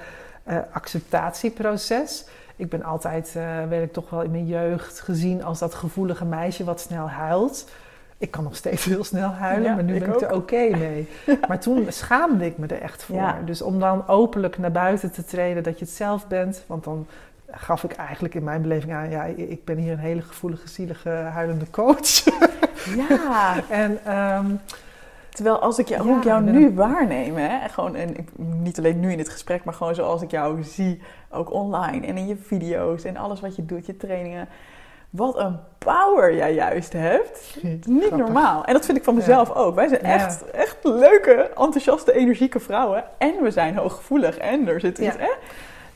acceptatieproces. Ik ben altijd, eh werd ik toch wel in mijn jeugd gezien als dat gevoelige meisje wat snel huilt. Ik kan nog steeds heel snel huilen, Ja, maar nu ik ben ik er oké mee. Maar toen schaamde ik me er echt voor. Ja. Dus om dan openlijk naar buiten te treden dat je het zelf bent. Want dan gaf ik eigenlijk in mijn beleving aan... ja, ik ben hier een hele gevoelige, zielige, huilende coach. ja. en ehm, Terwijl als ik jou, Ja, hoe ik jou nu waarneem, hè, gewoon, en ik- niet alleen nu in dit gesprek, maar gewoon zoals ik jou zie, ook online en in je video's en alles wat je doet, je trainingen. Wat een power jij juist hebt. Niet grappig. normaal. En dat vind ik van mezelf ook. Wij zijn echt, echt leuke, enthousiaste, energieke vrouwen. En we zijn hooggevoelig. En er zit iets, hè?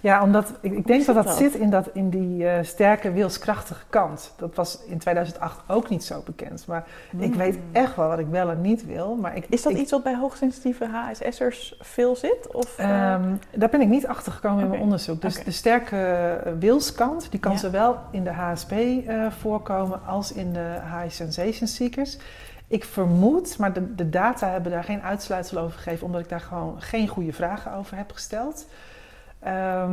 Ja, omdat ik, ik denk dat dat, dat? zit in, dat, in die eh, sterke wilskrachtige kant. Dat was in 2008 ook niet zo bekend. Maar ik weet echt wel wat ik wel en niet wil. Maar ik, Hmm. Is dat ik, iets wat bij hoogsensitieve HSS'ers veel zit? Of, eh, Ehm, daar ben ik niet achter gekomen in mijn onderzoek. Dus de sterke eh, wilskant, die kan Ja. zowel in de HSP voorkomen als in de high sensation seekers. Ik vermoed, maar de, de data hebben daar geen uitsluitsel over gegeven, omdat ik daar gewoon geen goede vragen over heb gesteld. Ehm,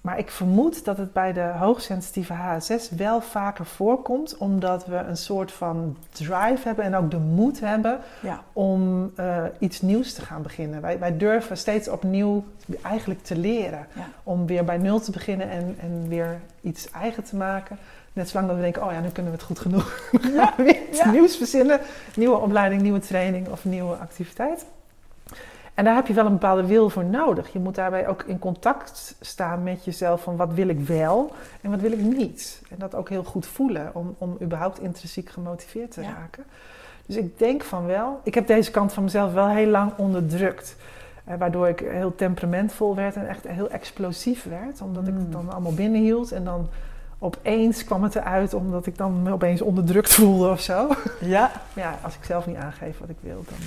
maar ik vermoed dat het bij de hoogsensitieve HSS wel vaker voorkomt, omdat we een soort van drive hebben en ook de moed hebben ja. om eh, iets nieuws te gaan beginnen. Wij, wij durven steeds opnieuw eigenlijk te leren. Ja. Om weer bij nul te beginnen en, en weer iets eigen te maken. Net zolang dat we denken, oh ja, nu kunnen we het goed genoeg. Gaan weer iets ja. nieuws verzinnen. Nieuwe opleiding, nieuwe training of nieuwe activiteit. En daar heb je wel een bepaalde wil voor nodig. Je moet daarbij ook in contact staan met jezelf van wat wil ik wel en wat wil ik niet. En dat ook heel goed voelen om, om überhaupt intrinsiek gemotiveerd te Ja. raken. Dus ik denk van wel. Ik heb deze kant van mezelf wel heel lang onderdrukt. Eh, waardoor ik heel temperamentvol werd en echt heel explosief werd. Omdat ik Mm. het dan allemaal binnenhield. En dan opeens kwam het eruit omdat ik dan me opeens onderdrukt voelde of zo. Ja. Maar ja, als ik zelf niet aangeef wat ik wil, dan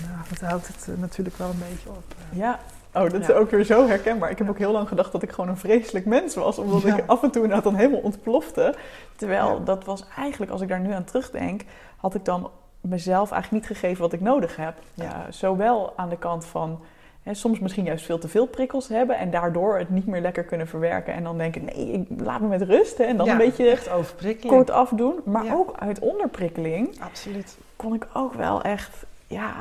eh, houdt het eh, natuurlijk wel een beetje op. eh. ja. Oh, dat is ook weer zo herkenbaar. Ik heb ook heel lang gedacht dat ik gewoon een vreselijk mens was. Omdat Ja. ik af en toe inderdaad dan helemaal ontplofte. Terwijl Ja. dat was eigenlijk, als ik daar nu aan terugdenk... had ik dan mezelf eigenlijk niet gegeven wat ik nodig heb. Ja. Zowel aan de kant van... Hè, soms misschien juist veel te veel prikkels hebben... en daardoor het niet meer lekker kunnen verwerken. En dan denken, nee, ik, laat me met rust. Hè, en dan Ja, een beetje echt overprikkeling. kort afdoen. Maar Ja. ook uit onderprikkeling Absoluut. kon ik ook wel echt... Ja,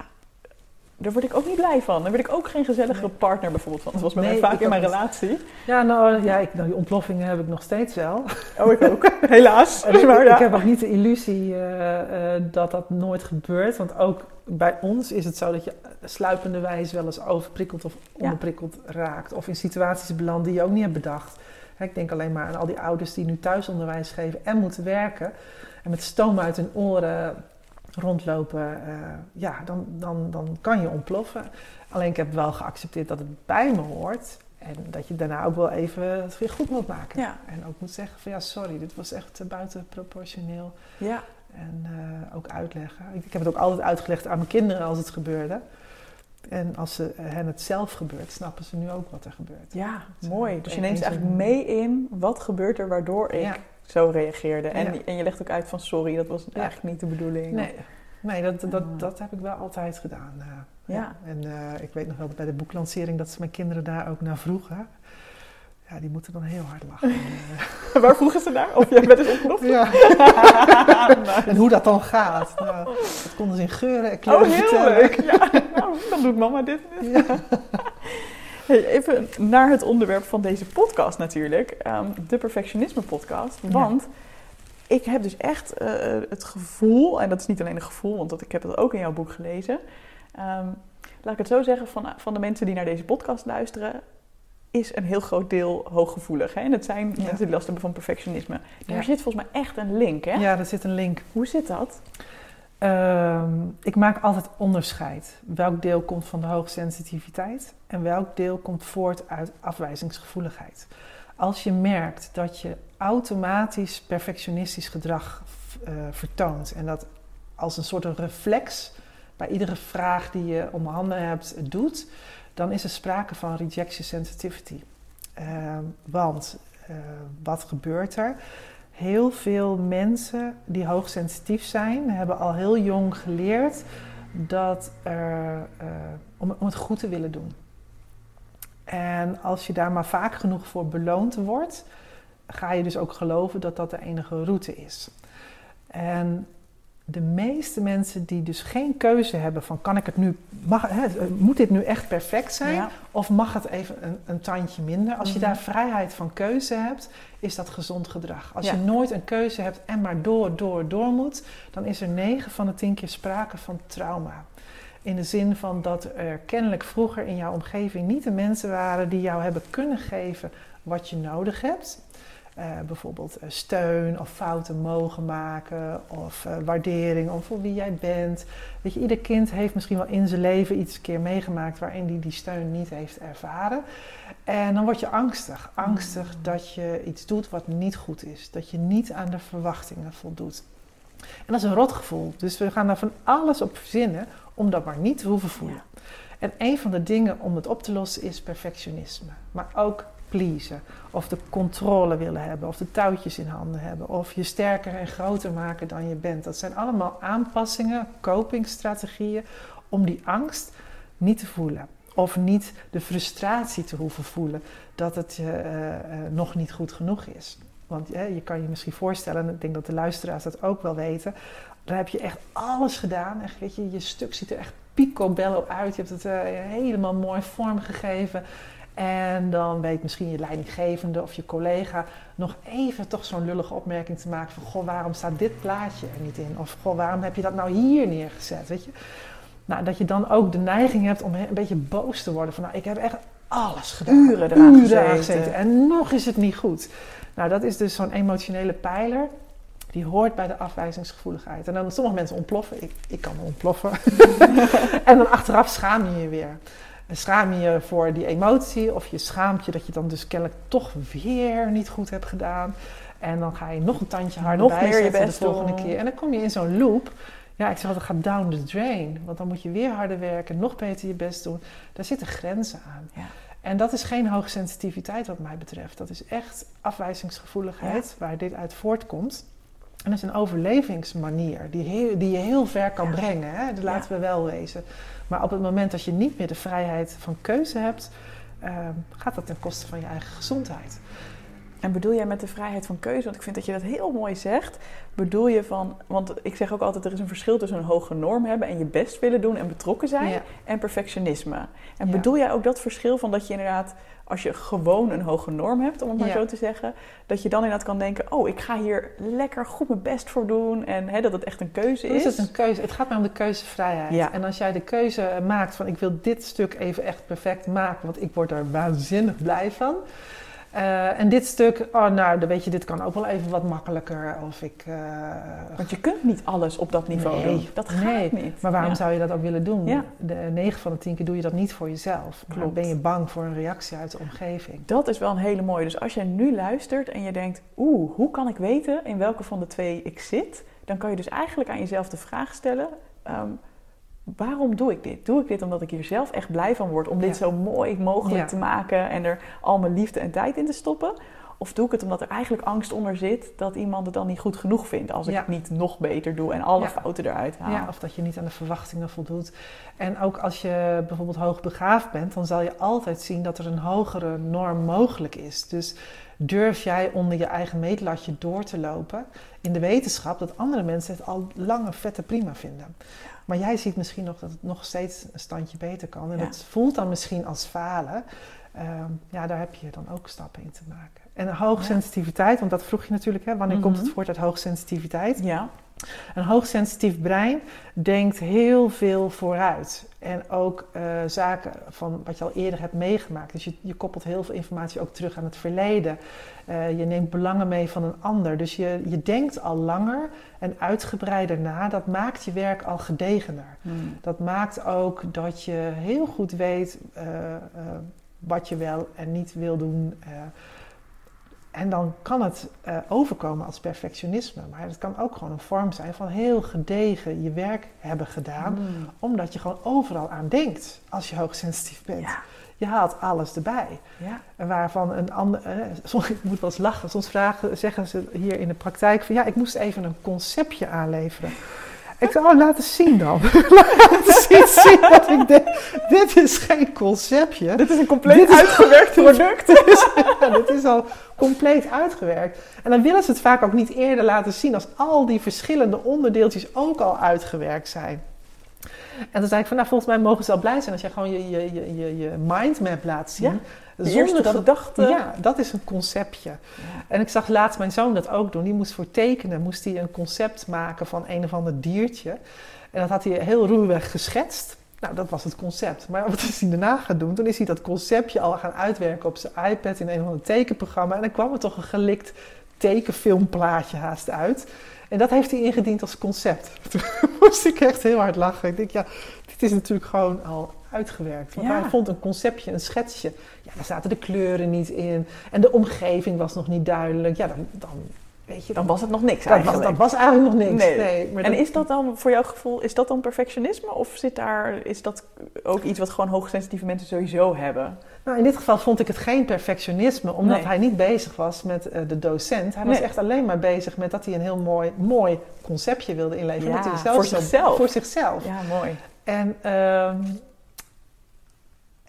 daar word ik ook niet blij van. Daar word ik ook geen gezellige Nee. partner bijvoorbeeld van. Dat was bij Nee, mij vaak in mijn relatie. Ja, nou, ja, ik, nou, die ontploffingen heb ik nog steeds wel. Oh, ik ook. Helaas. En ik, Maar ja. ik heb ook niet de illusie eh, eh, dat dat nooit gebeurt. Want ook bij ons is het zo dat je sluipende wijze wel eens overprikkeld of onderprikkeld raakt. Of in situaties belandt die je ook niet hebt bedacht. Hè, ik denk alleen maar aan al die ouders die nu thuisonderwijs geven en moeten werken. En met stoom uit hun oren rondlopen. eh, ja, dan, dan, dan kan je ontploffen. Alleen ik heb wel geaccepteerd dat het bij me hoort. En dat je daarna ook wel even het weer goed moet maken. Ja. En ook moet zeggen van ja, sorry, dit was echt buitenproportioneel. Ja. En uh, ook uitleggen. Ik, ik, heb het ook altijd uitgelegd aan mijn kinderen als het gebeurde. En als ze, uh, hen het zelf gebeurt, snappen ze nu ook wat er gebeurt. Ja, mooi. Dus je neemt ze eigenlijk mee in wat gebeurt er waardoor ik Ja. Zo reageerde. En, Ja. en je legt ook uit van sorry, dat was Ja. eigenlijk niet de bedoeling. Nee, nee dat, dat, Ah. dat heb ik wel altijd gedaan. uh, Ja. En uh, ik weet nog wel bij de boeklancering dat ze mijn kinderen daar ook naar vroegen. Ja, die moeten dan heel hard lachen. Waar vroegen ze naar? Of jij bent eens ontploft? ja. Nice. En hoe dat dan gaat. Nou, dat konden ze in geuren en Oh, kleuren vertellen. leuk. Ja, nou, dan doet mama dit. Ja. Hey, even naar het onderwerp van deze podcast natuurlijk. Ehm, de perfectionisme podcast. Ja. Want ik heb dus echt eh, het gevoel, en dat is niet alleen een gevoel, want dat, ik heb het ook in jouw boek gelezen. Ehm, laat ik het zo zeggen, van, van de mensen die naar deze podcast luisteren, is een heel groot deel hooggevoelig. Hè? En het zijn Ja. mensen die last hebben van perfectionisme. Daar Ja. zit volgens mij echt een link, hè? ja, er zit een link. Hoe zit dat? Ehm, ik maak altijd onderscheid. Welk deel komt van de hoogsensitiviteit en welk deel komt voort uit afwijzingsgevoeligheid. Als je merkt dat je automatisch perfectionistisch gedrag eh, vertoont en dat als een soort reflex bij iedere vraag die je om handen hebt doet, dan is er sprake van rejection sensitivity. Ehm, want eh, wat gebeurt er? Heel veel mensen die hoogsensitief zijn, hebben al heel jong geleerd dat er, eh, om, om het goed te willen doen. En als je daar maar vaak genoeg voor beloond wordt, ga je dus ook geloven dat dat de enige route is. En de meeste mensen die dus geen keuze hebben van kan ik het nu, mag, hè, moet dit nu echt perfect zijn? Ja. Of mag het even een, een tandje minder? Als je Mhm. daar vrijheid van keuze hebt, is dat gezond gedrag. Als Ja. je nooit een keuze hebt en maar door, door, door moet, dan is er 9 van de 10 keer sprake van trauma. In de zin van dat er kennelijk vroeger in jouw omgeving niet de mensen waren die jou hebben kunnen geven wat je nodig hebt. Eh, bijvoorbeeld eh, steun of fouten mogen maken of uh, waardering of voor wie jij bent. Weet je, ieder kind heeft misschien wel in zijn leven iets een keer meegemaakt waarin hij die steun niet heeft ervaren. En dan word je angstig. Angstig mm. dat je iets doet wat niet goed is. Dat je niet aan de verwachtingen voldoet. En dat is een rotgevoel. Dus we gaan daar van alles op verzinnen om dat maar niet te hoeven voelen. En een van de dingen om het op te lossen is perfectionisme. Maar ook Of de controle willen hebben. Of de touwtjes in handen hebben. Of je sterker en groter maken dan je bent. Dat zijn allemaal aanpassingen, copingstrategieën om die angst niet te voelen. Of niet de frustratie te hoeven voelen dat het uh, uh, nog niet goed genoeg is. Want je kan je misschien voorstellen, en ik denk dat de luisteraars dat ook wel weten. Dan heb je echt alles gedaan. Echt, weet je, je stuk ziet er echt picobello uit. Je hebt het uh, helemaal mooi vormgegeven. En dan weet misschien je leidinggevende of je collega nog even toch zo'n lullige opmerking te maken van... Goh, waarom staat dit plaatje er niet in? Of goh, waarom heb je dat nou hier neergezet? Weet je? Nou, dat je dan ook de neiging hebt om een beetje boos te worden. Van nou, ik heb echt alles gedaan. Uren eraan Uren gezeten. En nog is het niet goed. Nou, dat is dus zo'n emotionele pijler. Die hoort bij de afwijzingsgevoeligheid. En dan sommige mensen ontploffen. Ik, ik kan ontploffen. en dan achteraf schaam je je weer. Schaam je je voor die emotie. Of je schaamt je dat je dan dus kennelijk toch weer niet goed hebt gedaan. En dan ga je nog een tandje harder nog meer je best de volgende keer. En dan kom je in zo'n loop. Ja, ik zeg altijd, ga down the drain. Want dan moet je weer harder werken, nog beter je best doen. Daar zitten grenzen aan. Ja. En dat is geen hoogsensitiviteit wat mij betreft. Dat is echt afwijzingsgevoeligheid waar dit uit voortkomt. En dat is een overlevingsmanier die, die je heel ver kan brengen. Hè? Dat laten we wel wezen. Maar op het moment dat je niet meer de vrijheid van keuze hebt, uh, gaat dat ten koste van je eigen gezondheid. En bedoel jij met de vrijheid van keuze, want ik vind dat je dat heel mooi zegt. Bedoel je van, want ik zeg ook altijd: er is een verschil tussen een hoge norm hebben en je best willen doen en betrokken zijn en perfectionisme. En bedoel jij ook dat verschil van dat je inderdaad, als je gewoon een hoge norm hebt, om het maar zo te zeggen, dat je dan inderdaad kan denken: oh, ik ga hier lekker goed mijn best voor doen en hè, dat het echt een keuze is? Is het een keuze? Het gaat maar om de keuzevrijheid. En als jij de keuze maakt van: ik wil dit stuk even echt perfect maken, want ik word er waanzinnig blij van. Uh, en dit stuk, oh nou, dan weet je, dit kan ook wel even wat makkelijker. Of ik, uh, Want je kunt niet alles op dat niveau nee, doen. Dat gaat nee. niet. Maar waarom zou je dat ook willen doen? Ja. De 9 van de 10 keer doe je dat niet voor jezelf. Dan ben je bang voor een reactie uit de omgeving. Dat is wel een hele mooie. Dus als jij nu luistert en je denkt, oeh, hoe kan ik weten in welke van de twee ik zit? Dan kan je dus eigenlijk aan jezelf de vraag stellen... Um, waarom doe ik dit? Doe ik dit omdat ik hier zelf echt blij van word om dit zo mooi mogelijk te maken en er al mijn liefde en tijd in te stoppen? Of doe ik het omdat er eigenlijk angst onder zit dat iemand het dan niet goed genoeg vindt als ik het niet nog beter doe en alle fouten eruit haal? Ja, of dat je niet aan de verwachtingen voldoet. En ook als je bijvoorbeeld hoogbegaafd bent, dan zal je altijd zien dat er een hogere norm mogelijk is. Dus durf jij onder je eigen meetlatje door te lopen in de wetenschap dat andere mensen het al lange vette prima vinden. Maar jij ziet misschien nog dat het nog steeds een standje beter kan. En het voelt dan misschien als falen. Ehm, ja, daar heb je dan ook stappen in te maken. En hoogsensitiviteit, want dat vroeg je natuurlijk, hè, wanneer komt het mhm. voort uit hoogsensitiviteit? Ja. Een hoogsensitief brein denkt heel veel vooruit. En ook uh, zaken van wat je al eerder hebt meegemaakt. Dus je, je koppelt heel veel informatie ook terug aan het verleden. Uh, je neemt belangen mee van een ander. Dus je, je denkt al langer en uitgebreider na. Dat maakt je werk al gedegener. Hmm. Dat maakt ook dat je heel goed weet uh, wat je wel en niet wil doen. En dan kan het uh, overkomen als perfectionisme. Maar het kan ook gewoon een vorm zijn van heel gedegen je werk hebben gedaan. Mm. Omdat je gewoon overal aan denkt als je hoogsensitief bent. Ja. Je haalt alles erbij. Ja. En waarvan een ander. Eh, soms, ik moet wel eens lachen. Soms vragen, zeggen ze hier in de praktijk van ja, ik moest even een conceptje aanleveren. Ik zei, oh, laat eens zien dan. laat eens zien dat ik denk, dit is geen conceptje. Dit is een compleet uitgewerkt product. dit, is, dit is al compleet uitgewerkt. En dan willen ze het vaak ook niet eerder laten zien als al die verschillende onderdeeltjes ook al uitgewerkt zijn. En dan zei ik van, nou volgens mij mogen ze wel blij zijn als je gewoon je, je, je, je mindmap laat zien. Ja. Zonder gedachte. Ja, dat is een conceptje. En ik zag laatst mijn zoon dat ook doen. Die moest voor tekenen, moest hij een concept maken van een of ander diertje. En dat had hij heel ruwweg geschetst. Nou, dat was het concept. Maar wat is hij daarna gaan doen? Toen is hij dat conceptje al gaan uitwerken op zijn iPad in een of ander tekenprogramma. En dan kwam er toch een gelikt tekenfilmplaatje haast uit. En dat heeft hij ingediend als concept. Toen moest ik echt heel hard lachen. Ik denk, ja, dit is natuurlijk gewoon al uitgewerkt. Want Ja. hij vond een conceptje, een schetsje. Ja, daar zaten de kleuren niet in. En de omgeving was nog niet duidelijk. Ja, dan, dan weet je... Dan was het nog niks dat, was, eigenlijk. dat was eigenlijk nog niks. Nee. Nee. maar en dat- is dat dan voor jouw gevoel, is dat dan perfectionisme? Of zit daar, is dat ook iets wat gewoon hoogsensitieve mensen sowieso hebben? Nou, in dit geval vond ik het geen perfectionisme, omdat Nee. hij niet bezig was met eh, de docent. Hij was echt alleen maar bezig met dat hij een heel mooi, mooi conceptje wilde inleveren. Ja, dat hij zelf voor zichzelf. Voor zichzelf. Ja, mooi. En, ehm,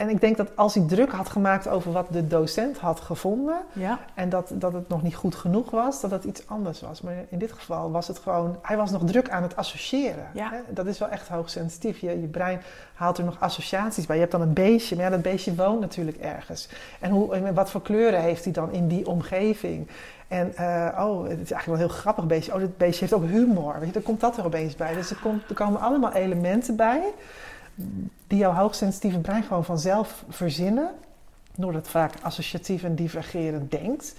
en ik denk dat als hij druk had gemaakt over wat de docent had gevonden... Ja, en dat, dat het nog niet goed genoeg was, dat het iets anders was. Maar in dit geval was het gewoon... Hij was nog druk aan het associëren. Ja. Hè? Dat is wel echt hoogsensitief. Je, je brein haalt er nog associaties bij. Je hebt dan een beestje, maar ja, dat beestje woont natuurlijk ergens. En, hoe, wat voor kleuren heeft hij dan in die omgeving? En eh, oh, het is eigenlijk wel een heel grappig beestje. Oh, dit beestje heeft ook humor. Weet je, dan komt dat er opeens bij. Dus er, komt, er komen allemaal elementen bij die jouw hoogsensitieve brein gewoon vanzelf verzinnen. Doordat vaak associatief en divergerend denkt.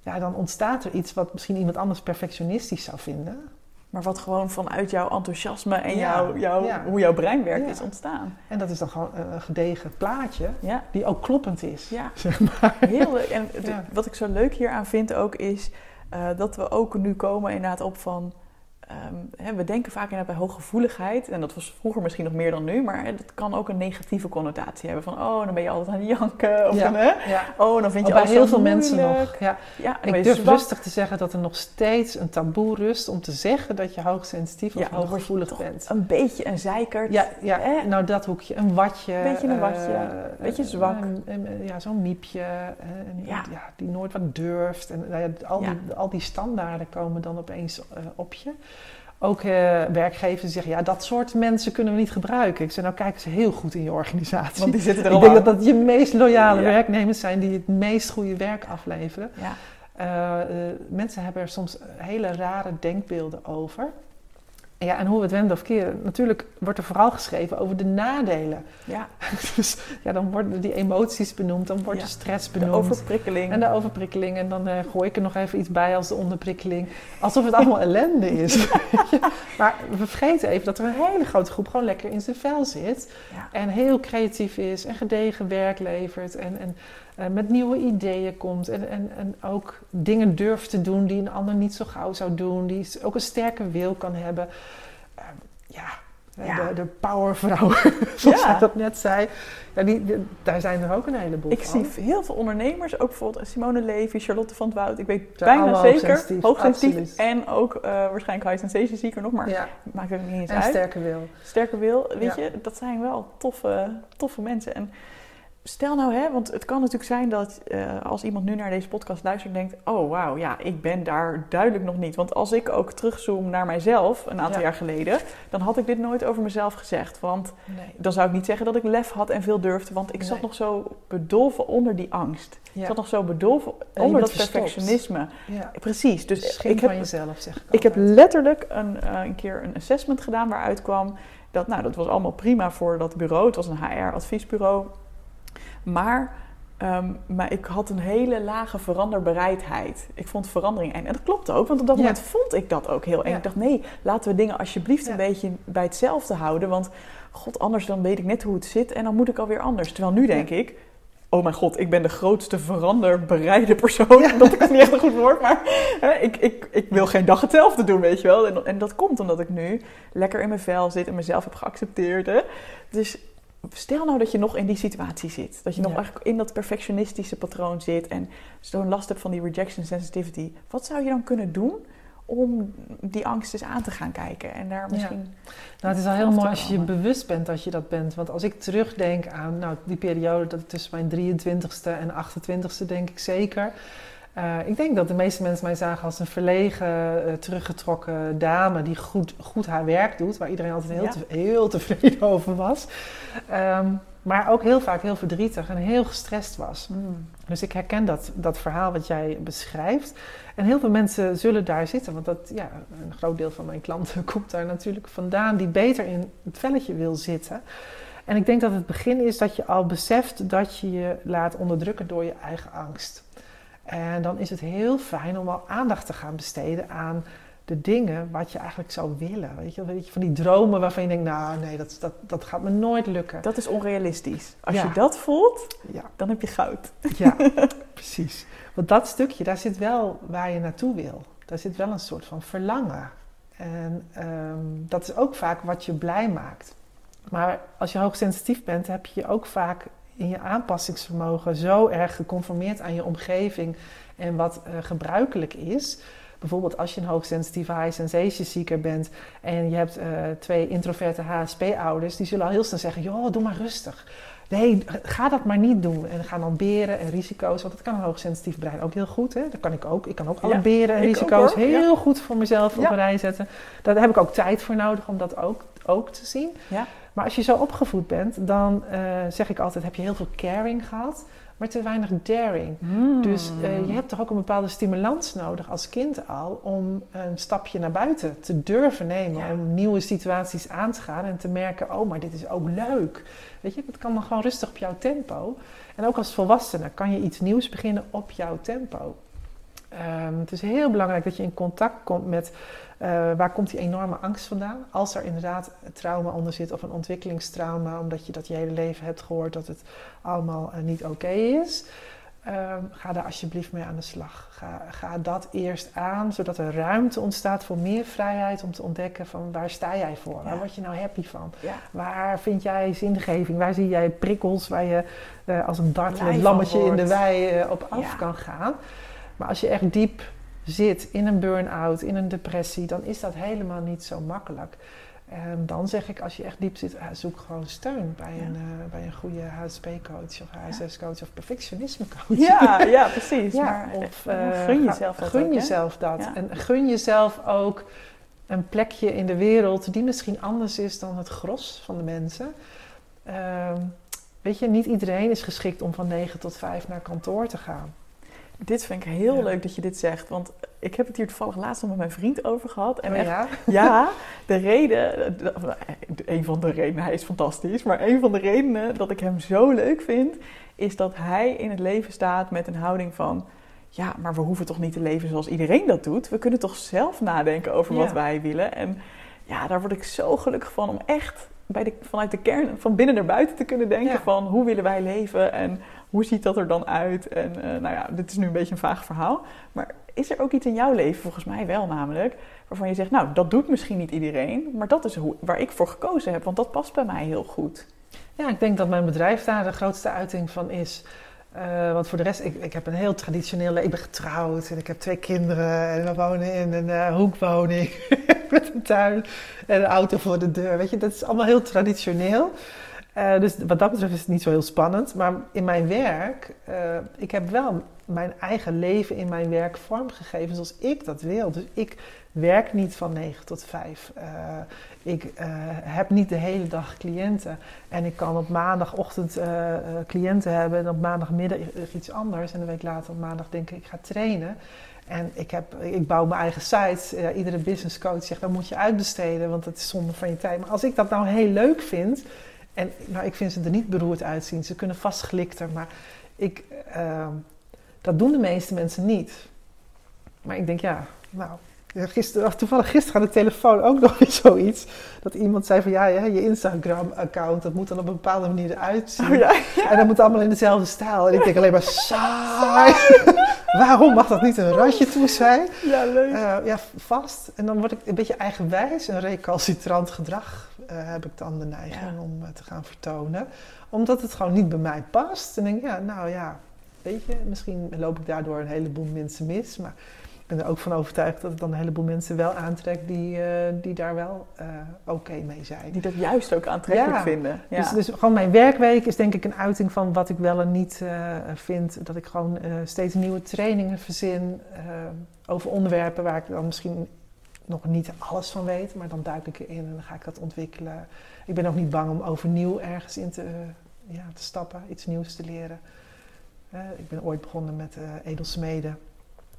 Ja, dan ontstaat er iets wat misschien iemand anders perfectionistisch zou vinden. maar wat gewoon vanuit jouw enthousiasme en Ja, jouw, jouw, ja. hoe jouw brein werkt Ja. is ontstaan. En dat is dan gewoon een gedegen plaatje die ook kloppend is. ja. Zeg maar. Heel leuk. En wat ik zo leuk hieraan vind ook is eh, dat we ook nu komen inderdaad op van... ehm, hè, we denken vaak inderdaad bij hooggevoeligheid, en dat was vroeger misschien nog meer dan nu, maar dat kan ook een negatieve connotatie hebben. Van, oh, dan ben je altijd aan het janken. Of Ja. dan, hè? Ja. Oh, dan vind je Oh, bij heel veel mensen nog. Ja. En ik durf zwak. rustig te zeggen dat er nog steeds een taboe rust om te zeggen dat je hoogsensitief of hooggevoelig bent. Een beetje een zeikert. Ja, ja Eh? nou dat hoekje. Een watje. Beetje een watje, eh, beetje eh, zwak. een- een- ja, zo'n miepje. eh, Ja. die nooit wat durft. En nou ja, al. Die, al die standaarden komen dan opeens eh, op je. Ook eh, werkgevers die zeggen, ja, dat soort mensen kunnen we niet gebruiken. Ik zeg, nou kijk eens heel goed in je organisatie. Want die zitten er ik al denk aan. dat dat je meest loyale Ja. werknemers zijn die het meest goede werk afleveren. Ja, Eh, eh, mensen hebben er soms hele rare denkbeelden over. Ja, en hoe we het wenden of keren. Natuurlijk wordt er vooral geschreven over de nadelen. ja. Dus ja, dan worden die emoties benoemd, dan wordt Ja. de stress de benoemd. overprikkeling. En de overprikkeling. En dan eh, gooi ik er nog even iets bij als de onderprikkeling. Alsof het allemaal ellende is. maar we vergeten even dat er een hele grote groep gewoon lekker in zijn vel zit. Ja. En heel creatief is en gedegen werk levert. En, en eh, met nieuwe ideeën komt. En, en, en ook dingen durft te doen die een ander niet zo gauw zou doen. Die ook een sterke wil kan hebben. Eh, ja, Ja. De, de powervrouw, zoals Ja. jij dat net zei. Ja, die, daar zijn er ook een heleboel Ik van. zie heel veel ondernemers, ook bijvoorbeeld Simone Levy, Charlotte van het Woud. Ik weet Zijn bijna zeker, hoogsensitief, en ook eh, waarschijnlijk high sensation seeker nog, maar Ja, maakt het niet eens en uit. sterke wil. Sterke wil, weet je, dat zijn wel toffe, toffe mensen. En stel nou, hè, want het kan natuurlijk zijn dat eh, als iemand nu naar deze podcast luistert en denkt: Oh wauw, ja, ik ben daar duidelijk nog niet. Want als ik ook terugzoom naar mijzelf een aantal Ja. jaar geleden, dan had ik dit nooit over mezelf gezegd. Want Nee. dan zou ik niet zeggen dat ik lef had en veel durfde, want ik zat nog zo bedolven onder die angst. Ik zat nog zo bedolven onder dat verstopt. perfectionisme. Ja. Precies, dus ik heb, jezelf, zeg ik ik heb letterlijk een, eh, een keer een assessment gedaan waaruit kwam dat, nou, dat was allemaal prima voor dat bureau. Het was een HR-adviesbureau. Maar, ehm, maar ik had een hele lage veranderbereidheid. Ik vond verandering eng. En dat klopt ook, want op dat Ja. moment vond ik dat ook heel eng. Ja. Ik dacht, nee, laten we dingen alsjeblieft een beetje bij hetzelfde houden. Want, god, anders dan weet ik net hoe het zit en dan moet ik alweer anders. Terwijl nu denk ik, oh mijn god, ik ben de grootste veranderbereide persoon. Ja. Dat is niet echt een goed woord, maar hè, ik, ik, ik wil geen dag hetzelfde doen, weet je wel. En, en dat komt omdat ik nu lekker in mijn vel zit en mezelf heb geaccepteerd. Hè. Dus stel nou dat je nog in die situatie zit. Dat je nog Ja. eigenlijk in dat perfectionistische patroon zit en zo'n last hebt van die rejection sensitivity. Wat zou je dan kunnen doen om die angst eens aan te gaan kijken en daar Ja. misschien... Nou, het is al heel mooi als je bewust bent dat je dat bent. Want als ik terugdenk aan nou, die periode dat tussen mijn 23ste en 28ste, denk ik zeker. Eh, ik denk dat de meeste mensen mij zagen als een verlegen, eh, teruggetrokken dame die goed, goed haar werk doet, waar iedereen altijd heel, Ja. te- heel tevreden over was. Ehm, maar ook heel vaak heel verdrietig en heel gestrest was. Mm. Dus ik herken dat, dat verhaal wat jij beschrijft. En heel veel mensen zullen daar zitten, want dat, ja, een groot deel van mijn klanten komt daar natuurlijk vandaan, die beter in het velletje wil zitten. En ik denk dat het begin is dat je al beseft dat je je laat onderdrukken door je eigen angst. En dan is het heel fijn om al aandacht te gaan besteden aan de dingen wat je eigenlijk zou willen. Weet je, weet je van die dromen waarvan je denkt, nou nee, dat, dat, dat gaat me nooit lukken. Dat is onrealistisch. Als Ja. je dat voelt, Ja, dan heb je goud. ja precies. Want dat stukje, daar zit wel waar je naartoe wil. Daar zit wel een soort van verlangen. En ehm, dat is ook vaak wat je blij maakt. Maar als je hoogsensitief bent, heb je ook vaak in je aanpassingsvermogen zo erg geconformeerd aan je omgeving en wat eh, gebruikelijk is. Bijvoorbeeld als je een hoogsensitieve high sensation seeker bent en je hebt eh, twee introverte HSP-ouders, die zullen al heel snel zeggen: joh, doe maar rustig. Nee, ga dat maar niet doen. En gaan dan beren en risico's, want dat kan een hoogsensitief brein ook heel goed. Hè? Dat kan ik ook. Ik kan ook alle Ja, beren en ook, risico's heel goed voor mezelf op een rij zetten. Daar heb ik ook tijd voor nodig om dat ook, ook te zien. Ja. Maar als je zo opgevoed bent, dan eh, zeg ik altijd: heb je heel veel caring gehad, maar te weinig daring. Dus eh, je hebt toch ook een bepaalde stimulans nodig als kind al om een stapje naar buiten te durven nemen. Ja. Om nieuwe situaties aan te gaan en te merken, oh, maar dit is ook leuk. Weet je, dat kan dan gewoon rustig op jouw tempo. En ook als volwassene kan je iets nieuws beginnen op jouw tempo. Ehm, het is heel belangrijk dat je in contact komt met waar komt die enorme angst vandaan. Als er inderdaad trauma onder zit of een ontwikkelingstrauma, omdat je dat je hele leven hebt gehoord dat het allemaal eh, niet oké is. Ehm, ga daar alsjeblieft mee aan de slag. Ga, ga dat eerst aan, zodat er ruimte ontstaat voor meer vrijheid om te ontdekken van waar sta jij voor? Waar word je nou happy van? Ja. Waar vind jij zingeving? Waar zie jij prikkels waar je eh, als een dartelend lammetje in de wei eh, op af Ja. kan gaan? Maar als je echt diep zit in een burn-out, in een depressie, dan is dat helemaal niet zo makkelijk. Ehm, dan zeg ik, als je echt diep zit, eh, zoek gewoon steun bij, Ja. een, eh, bij een goede HSP-coach of HSS-coach of perfectionisme-coach. Ja, ja, precies. Ja, maar of eh, gun jezelf dat gun ook, jezelf dat. Ja. En gun jezelf ook een plekje in de wereld die misschien anders is dan het gros van de mensen. Ehm, weet je, niet iedereen is geschikt om van 9 tot 5 naar kantoor te gaan. Dit vind ik heel Ja. leuk dat je dit zegt. Want ik heb het hier toevallig laatst nog met mijn vriend over gehad. En Oh echt, ja? ja, de reden, nou, een van de redenen, hij is fantastisch, maar een van de redenen dat ik hem zo leuk vind, is dat hij in het leven staat met een houding van, ja, maar we hoeven toch niet te leven zoals iedereen dat doet. We kunnen toch zelf nadenken over wat Ja. wij willen. En ja, daar word ik zo gelukkig van om echt bij de, vanuit de kern, van binnen naar buiten te kunnen denken Ja. van hoe willen wij leven en hoe ziet dat er dan uit? En eh, nou ja, dit is nu een beetje een vaag verhaal. Maar is er ook iets in jouw leven, volgens mij wel namelijk, waarvan je zegt, nou, dat doet misschien niet iedereen, maar dat is waar ik voor gekozen heb, want dat past bij mij heel goed. Ja, ik denk dat mijn bedrijf daar de grootste uiting van is. Eh, want voor de rest, ik, ik heb een heel traditioneel leven. Ik ben getrouwd en ik heb twee kinderen. En we wonen in een eh, hoekwoning met een tuin en een auto voor de deur. Weet je, dat is allemaal heel traditioneel. Eh, dus wat dat betreft is het niet zo heel spannend. Maar in mijn werk, eh, ik heb wel mijn eigen leven in mijn werk vormgegeven zoals ik dat wil. Dus ik werk niet van 9 tot 5. Eh, ik heb niet de hele dag cliënten. En ik kan op maandagochtend cliënten hebben en op maandagmiddag iets anders. En een week later op maandag denk ik, ik ga trainen. En ik, heb, ik bouw mijn eigen site. Iedere business coach zegt, dat moet je uitbesteden, want dat is zonde van je tijd. Maar als ik dat nou heel leuk vind, en nou, ik vind ze er niet beroerd uitzien. Ze kunnen vast glikter, maar ik, eh, dat doen de meeste mensen niet. Maar ik denk, ja, nou, gisteren, toevallig gisteren aan de telefoon ook nog weer zoiets. Dat iemand zei van, ja, je Instagram-account, dat moet dan op een bepaalde manier eruit zien. Oh ja, En dat moet allemaal in dezelfde stijl. En ik denk alleen maar, saai. Waarom mag dat niet een ratje toe zijn? ja leuk. Eh, ja, vast. En dan word ik een beetje eigenwijs. Een recalcitrant gedrag eh, heb ik dan de neiging Ja. om eh, te gaan vertonen. Omdat het gewoon niet bij mij past. En denk ik, ja, nou ja, weet je, misschien loop ik daardoor een heleboel mensen mis. Maar ben er ook van overtuigd dat het dan een heleboel mensen wel aantrekt die, eh, die daar wel eh, oké mee zijn. Die dat juist ook aantrekkelijk Ja. vinden. Ja. Dus, dus gewoon mijn werkweek is denk ik een uiting van wat ik wel en niet eh, vind. Dat ik gewoon steeds nieuwe trainingen verzin over onderwerpen waar ik dan misschien nog niet alles van weet. Maar dan duik ik erin en dan ga ik dat ontwikkelen. Ik ben ook niet bang om overnieuw ergens in te ja, te stappen, iets nieuws te leren. ik ben ooit begonnen met edelsmeden.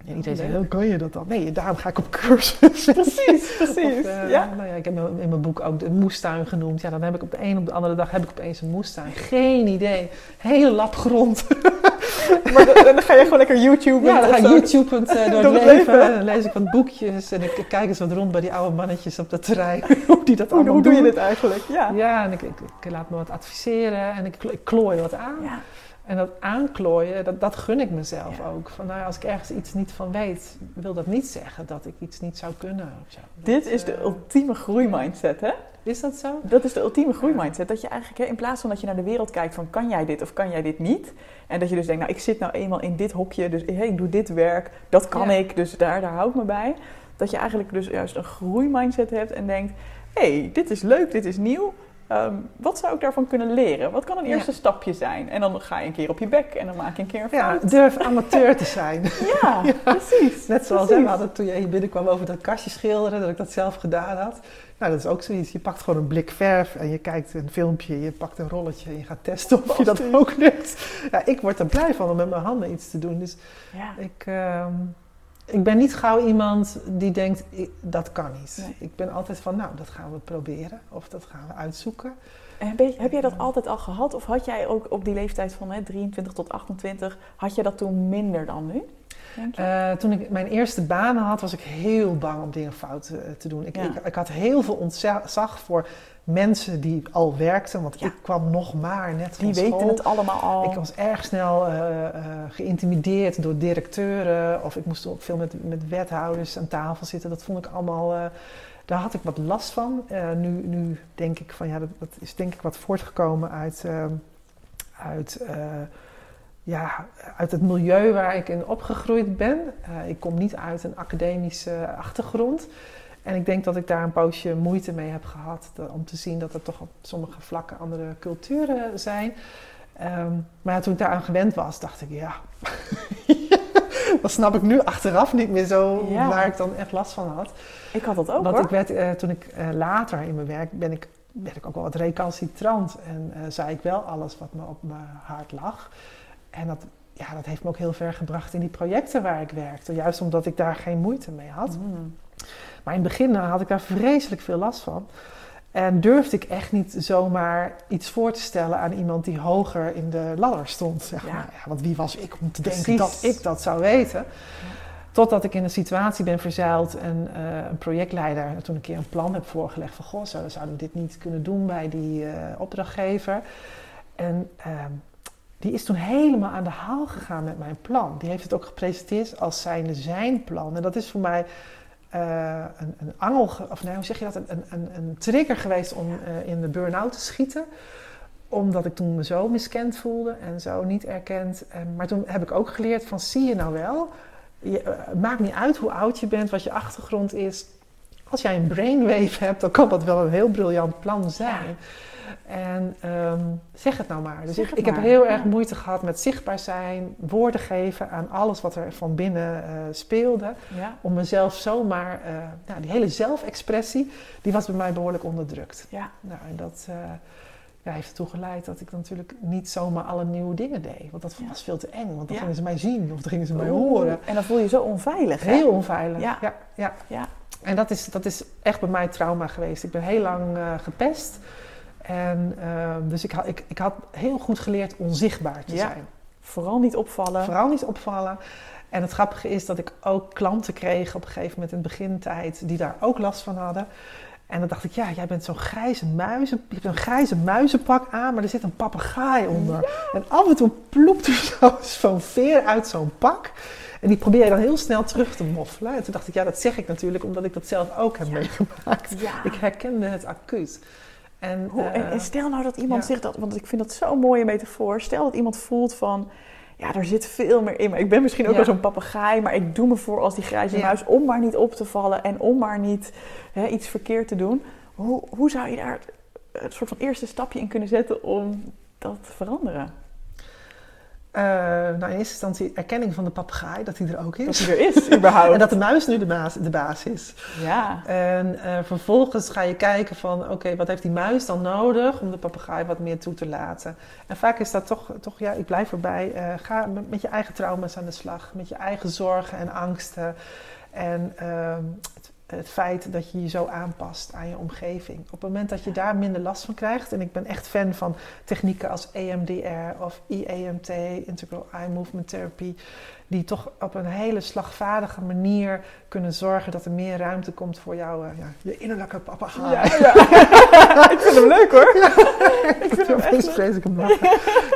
En iedereen zei, hoe kan je dat dan? Nee, daarom ga ik op cursus. precies, precies. Of, ja. Nou ja, ik heb in mijn boek ook de moestuin genoemd. Ja, dan heb ik op de een op de andere dag heb ik opeens een moestuin. Geen idee. Hele lap grond. maar dan, ga je gewoon lekker YouTube. Ja, dan ga ik YouTube uh, door, het leven. Dan lees ik wat boekjes en ik kijk eens wat rond bij die oude mannetjes op het terrein. hoe die dat allemaal hoe, doen. Hoe doe je dit eigenlijk? Ja, ja en ik, ik, ik, laat me wat adviseren en ik, ik klooi wat aan. Ja. En dat aanklooien, dat, dat gun ik mezelf ook. Van, nou, als ik ergens iets niet van weet, wil dat niet zeggen dat ik iets niet zou kunnen. Zo. Dit is de uh, ultieme groeimindset, hè? Is dat zo? Dat is de ultieme groeimindset. Dat je eigenlijk, hè, in plaats van dat je naar de wereld kijkt van kan jij dit of kan jij dit niet. En dat je dus denkt, nou ik zit nou eenmaal in dit hokje, dus hey, ik doe dit werk, dat kan ik, dus daar, daar hou ik me bij. Dat je eigenlijk dus juist een groeimindset hebt en denkt, hé, hey, dit is leuk, dit is nieuw Ehm, wat zou ik daarvan kunnen leren? Wat kan een eerste stapje zijn? En dan ga je een keer op je bek en dan maak je een keer een fout. Ja, durf amateur te zijn. ja, precies. Net zoals we hadden toen je binnenkwam over dat kastje schilderen, dat ik dat zelf gedaan had. Nou, dat is ook zoiets. Je pakt gewoon een blik verf en je kijkt een filmpje, je pakt een rolletje en je gaat testen of je dat ook lukt. Ja, ik word er blij van om met mijn handen iets te doen. Dus ik... Ehm, ik ben niet gauw iemand die denkt, dat kan niet. Ik ben altijd van, nou, dat gaan we proberen of dat gaan we uitzoeken. En heb, je, heb jij dat altijd al gehad? Of had jij ook op die leeftijd van hè, 23 tot 28, had je dat toen minder dan nu? Uh, toen ik mijn eerste banen had, was ik heel bang om dingen fout te, te doen. Ik, ik, ik, had heel veel ontzag voor mensen die al werkten, want ik kwam nog maar net van Die weten het allemaal al. Ik was erg snel uh, uh, geïntimideerd door directeuren of ik moest ook veel met, met wethouders aan tafel zitten. Dat vond ik allemaal, daar had ik wat last van. nu, nu denk ik van ja, dat, dat, is denk ik wat voortgekomen uit, uit ja, uit het milieu waar ik in opgegroeid ben. ik kom niet uit een academische achtergrond. En ik denk dat ik daar een poosje moeite mee heb gehad om te zien dat er toch op sommige vlakken andere culturen zijn. Um, maar toen ik daaraan gewend was, dacht ik, ja, dat snap ik nu achteraf niet meer zo waar ik dan echt last van had. Ik had dat ook Want hoor. ik werd, uh, toen ik uh, later in mijn werk ben ik, werd ik ook wel wat recalcitrant en zei ik wel alles wat me op mijn hart lag. En dat, ja, dat heeft me ook heel ver gebracht in die projecten waar ik werkte, juist omdat ik daar geen moeite mee had. Mm. Maar in het begin had ik daar vreselijk veel last van. En durfde ik echt niet zomaar iets voor te stellen aan iemand die hoger in de ladder stond. Zeg maar. Ja. want wie was ik om te denken dat ik dat zou weten? Totdat ik in een situatie ben verzeild en uh, een projectleider toen een keer een plan heb voorgelegd van goh, zouden we dit niet kunnen doen bij die uh, opdrachtgever. En uh, die is toen helemaal aan de haal gegaan met mijn plan. Die heeft het ook gepresenteerd als zijnde zijn plan. En dat is voor mij uh, een, een, angel, of nee, hoe zeg je dat? Een, een, een trigger geweest om uh, in de burn-out te schieten. Omdat ik toen me zo miskend voelde en zo niet erkend. En, maar toen heb ik ook geleerd van zie je nou wel, je, uh, het maakt niet uit hoe oud je bent, wat je achtergrond is. Als jij een brainwave hebt, dan kan dat wel een heel briljant plan zijn. Ja. En um, zeg het nou maar. Dus ik, ik, heb heel erg moeite gehad met zichtbaar zijn, woorden geven aan alles wat er van binnen uh, speelde. Ja. Om mezelf zomaar, uh, nou, die hele zelfexpressie, die was bij mij behoorlijk onderdrukt. Ja. Nou, en dat uh, ja, heeft ertoe geleid dat ik natuurlijk niet zomaar alle nieuwe dingen deed. Want dat was veel te eng, want dan gingen ze mij zien of dan gingen ze mij horen. En dan voel je je zo onveilig. Hè? Heel onveilig, ja. ja, ja. En dat is, dat is echt bij mij trauma geweest. Ik ben heel lang gepest. En uh, dus ik had, ik, ik had heel goed geleerd onzichtbaar te ja. zijn. Vooral niet opvallen. Vooral niet opvallen. En het grappige is dat ik ook klanten kreeg op een gegeven moment in de begintijd die daar ook last van hadden. En dan dacht ik, ja, jij bent zo'n grijze muizen, je hebt een grijze muizenpak aan, maar er zit een papegaai onder. Ja. En af en toe ploept er zo'n veer uit zo'n pak. En die probeer je dan heel snel terug te moffelen. En toen dacht ik, ja, dat zeg ik natuurlijk omdat ik dat zelf ook heb ja. meegemaakt. Ja. Ik herkende het acuut. En, Hoe, en, en, stel nou dat iemand ja. zich dat, want ik vind dat zo'n mooie metafoor. Stel dat iemand voelt van, ja, er zit veel meer in me. Ik ben misschien ook ja. wel zo'n papegaai, maar ik doe me voor als die grijze ja. muis om maar niet op te vallen en om maar niet hè, iets verkeerd te doen. Hoe, hoe zou je daar een soort van eerste stapje in kunnen zetten om dat te veranderen? Uh, nou, in eerste instantie erkenning van de papegaai, dat hij er ook is. Dat hij er is, überhaupt. en dat de muis nu de baas, de baas is. Ja. En uh, vervolgens ga je kijken van, oké, wat heeft die muis dan nodig om de papegaai wat meer toe te laten? En vaak is dat toch, toch ja, ik blijf erbij, uh, ga met, met, je eigen trauma's aan de slag, met je eigen zorgen en angsten. En ehm, het, feit dat je je zo aanpast aan je omgeving. Op het moment dat je daar minder last van krijgt, en ik ben echt fan van technieken als EMDR of IEMT, Integral Eye Movement Therapy, die toch op een hele slagvaardige manier kunnen zorgen dat er meer ruimte komt voor jouw uh, ja, je innerlijke papegaai. Ja, ja. ik vind hem leuk hoor. ik vind hem echt vreselijk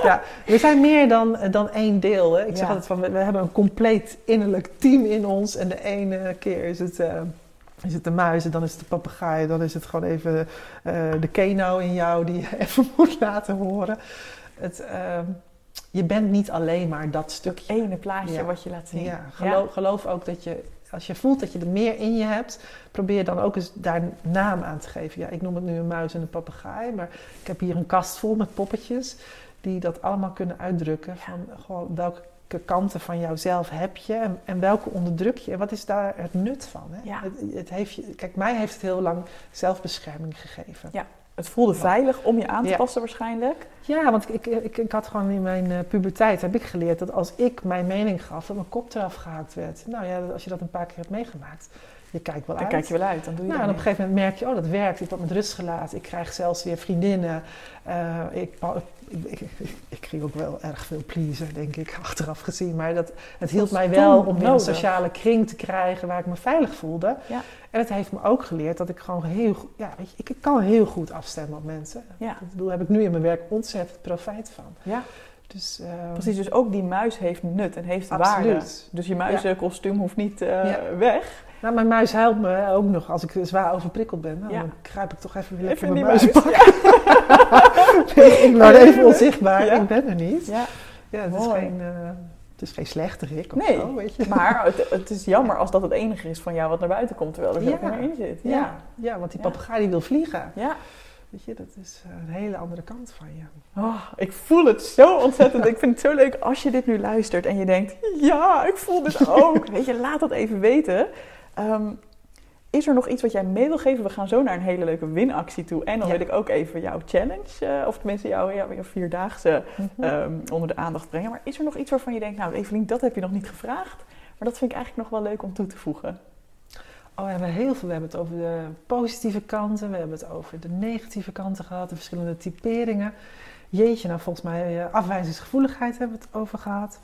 ja, we zijn meer dan, dan één deel. Hè. Ik zeg altijd van, we, we, hebben een compleet innerlijk team in ons. En de ene keer is het... Uh, is het de muis en dan is het de papegaai, dan is het gewoon even uh, de keno in jou die je even moet laten horen. Het, uh, je bent niet alleen maar dat stukje. ene plaatje ja. wat je laat zien. Ja, geloof, ja. geloof, ook dat je, als je voelt dat je er meer in je hebt, probeer dan ook eens daar naam aan te geven. Ja, ik noem het nu een muis en een papegaai, maar ik heb hier een kast vol met poppetjes die dat allemaal kunnen uitdrukken. Van gewoon welke kanten van jouzelf heb je en, en, welke onderdruk je en wat is daar het nut van? Hè? Ja. Het, het heeft je, kijk, mij heeft het heel lang zelfbescherming gegeven. Ja. Het voelde veilig om je aan te passen waarschijnlijk. Ja, want ik, ik, ik, had gewoon in mijn uh, puberteit heb ik geleerd dat als ik mijn mening gaf, dat mijn kop eraf gehaakt werd. Nou ja, als je dat een paar keer hebt meegemaakt, je kijkt wel dan uit. kijk je wel uit, dan doe je nou, en op een gegeven moment merk je, oh dat werkt, ik word met rust gelaten, ik krijg zelfs weer vriendinnen. Uh, ik, ik, ik, ik, ging ook wel erg veel pleasen, denk ik, achteraf gezien. Maar dat, het hielp mij wel om weer een sociale kring te krijgen waar ik me veilig voelde. Ja. En het heeft me ook geleerd dat ik gewoon heel ja, weet je, ik, kan heel goed afstemmen op mensen. Ja. Ik bedoel, heb ik nu in mijn werk ontzettend profijt van. Ja. Dus, uh, Precies, dus ook die muis heeft nut en heeft Absoluut. waarde. Dus je muizenkostuum hoeft niet uh, weg. Nou, mijn muis helpt me ook nog als ik zwaar overprikkeld ben. Nou, Ja. Dan grijp ik toch even weer Even lekker mijn muis. Ja. ik word even onzichtbaar, Ja. ik ben er niet. Ja. Ja, het is geen, eh, het is geen slechterik of Nee, zo, weet je. Maar het, het is jammer als dat het enige is van jou wat naar buiten komt, terwijl er zoveel meer in zit. Ja, ja, want die papegaai die wil vliegen. ja. Weet je, dat is een hele andere kant van je. Oh, ik voel het zo ontzettend. ik vind het zo leuk als je dit nu luistert en je denkt: ja, ik voel dit ook. Weet je, laat dat even weten. Ehm, is er nog iets wat jij mee wil geven? We gaan zo naar een hele leuke winactie toe. En dan Ja. wil ik ook even jouw challenge, eh, of tenminste jouw, jouw, jouw vierdaagse, ehm, onder de aandacht brengen. Maar is er nog iets waarvan je denkt: nou, Evelien, dat heb je nog niet gevraagd. Maar dat vind ik eigenlijk nog wel leuk om toe te voegen. Oh, we hebben heel veel. We hebben het over de positieve kanten, we hebben het over de negatieve kanten gehad, de verschillende typeringen. Jeetje, nou volgens mij eh, afwijzingsgevoeligheid hebben we het over gehad.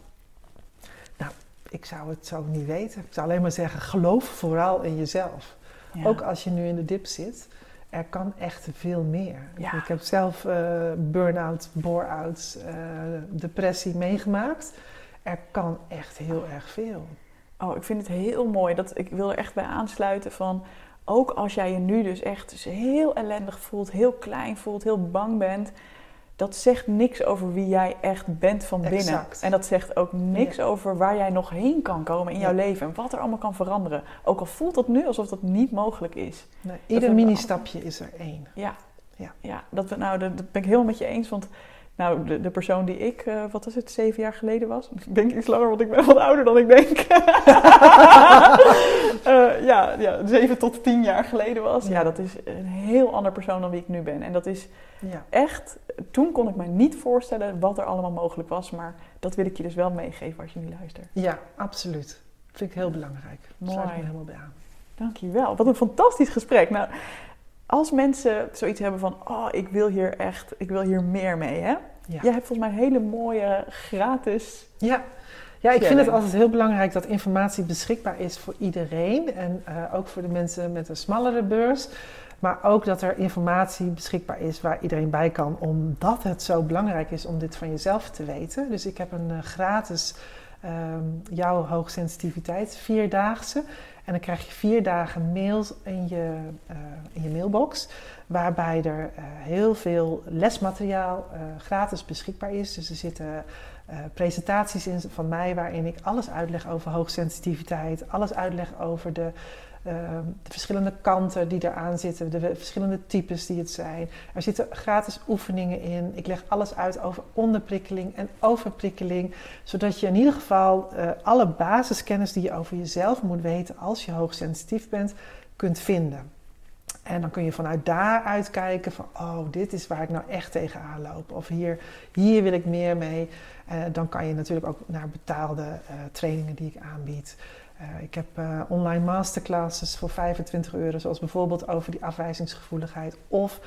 Ik zou het zo niet weten. Ik zou alleen maar zeggen, geloof vooral in jezelf. Ja. Ook als je nu in de dip zit, er kan echt veel meer. Ja. Ik heb zelf eh burn-out, bore-outs, eh, depressie meegemaakt. Er kan echt heel erg veel. Oh, ik vind het heel mooi. Dat, ik wil er echt bij aansluiten van... Ook als jij je nu dus echt dus heel ellendig voelt, heel klein voelt, heel bang bent... Dat zegt niks over wie jij echt bent van binnen. Exact. En dat zegt ook niks Ja. over waar jij nog heen kan komen in jouw leven. En wat er allemaal kan veranderen. Ook al voelt dat nu alsof dat niet mogelijk is. Nee, ieder mini-stapje is er één. Ja, Ja. ja dat, we- nou, dat, dat ben ik helemaal met je eens. Want nou, de, de persoon die ik, eh, wat is het, zeven jaar geleden was. Ik denk iets langer, want ik ben wat ouder dan ik denk. Eh, ja, ja, zeven tot tien jaar geleden was. Ja, dat is een heel ander persoon dan wie ik nu ben. En dat is Ja. echt, toen kon ik me niet voorstellen wat er allemaal mogelijk was. Maar dat wil ik je dus wel meegeven als je nu luistert. ja, absoluut. Vind ik heel belangrijk. Daar sluit ik Mooi. me helemaal bij aan. Dankjewel. Wat een fantastisch gesprek. Nou, als mensen zoiets hebben van, oh, ik wil hier echt, ik wil hier meer mee, hè? Ja. Jij hebt volgens mij een hele mooie gratis. Ja. Ja, ik vind het altijd heel belangrijk dat informatie beschikbaar is voor iedereen. En eh, ook voor de mensen met een smallere beurs. Maar ook dat er informatie beschikbaar is waar iedereen bij kan. Omdat het zo belangrijk is om dit van jezelf te weten. Dus ik heb een eh, gratis ehm, jouw hoogsensitiviteit, vierdaagse. En dan krijg je vier dagen mails in je, eh, in je mailbox. Waarbij er eh, heel veel lesmateriaal eh, gratis beschikbaar is. Dus er zitten presentaties in van mij waarin ik alles uitleg over hoogsensitiviteit. Alles uitleg over de de verschillende kanten die eraan zitten, de verschillende types die het zijn. Er zitten gratis oefeningen in. Ik leg alles uit over onderprikkeling en overprikkeling, zodat je in ieder geval uh, alle basiskennis die je over jezelf moet weten als je hoogsensitief bent, kunt vinden. En dan kun je vanuit daaruit kijken van, oh, dit is waar ik nou echt tegenaan loop. Of hier, hier wil ik meer mee. Uh, dan kan je natuurlijk ook naar betaalde uh, trainingen die ik aanbied. Uh, ik heb online masterclasses voor 25 euro, zoals bijvoorbeeld over die afwijzingsgevoeligheid of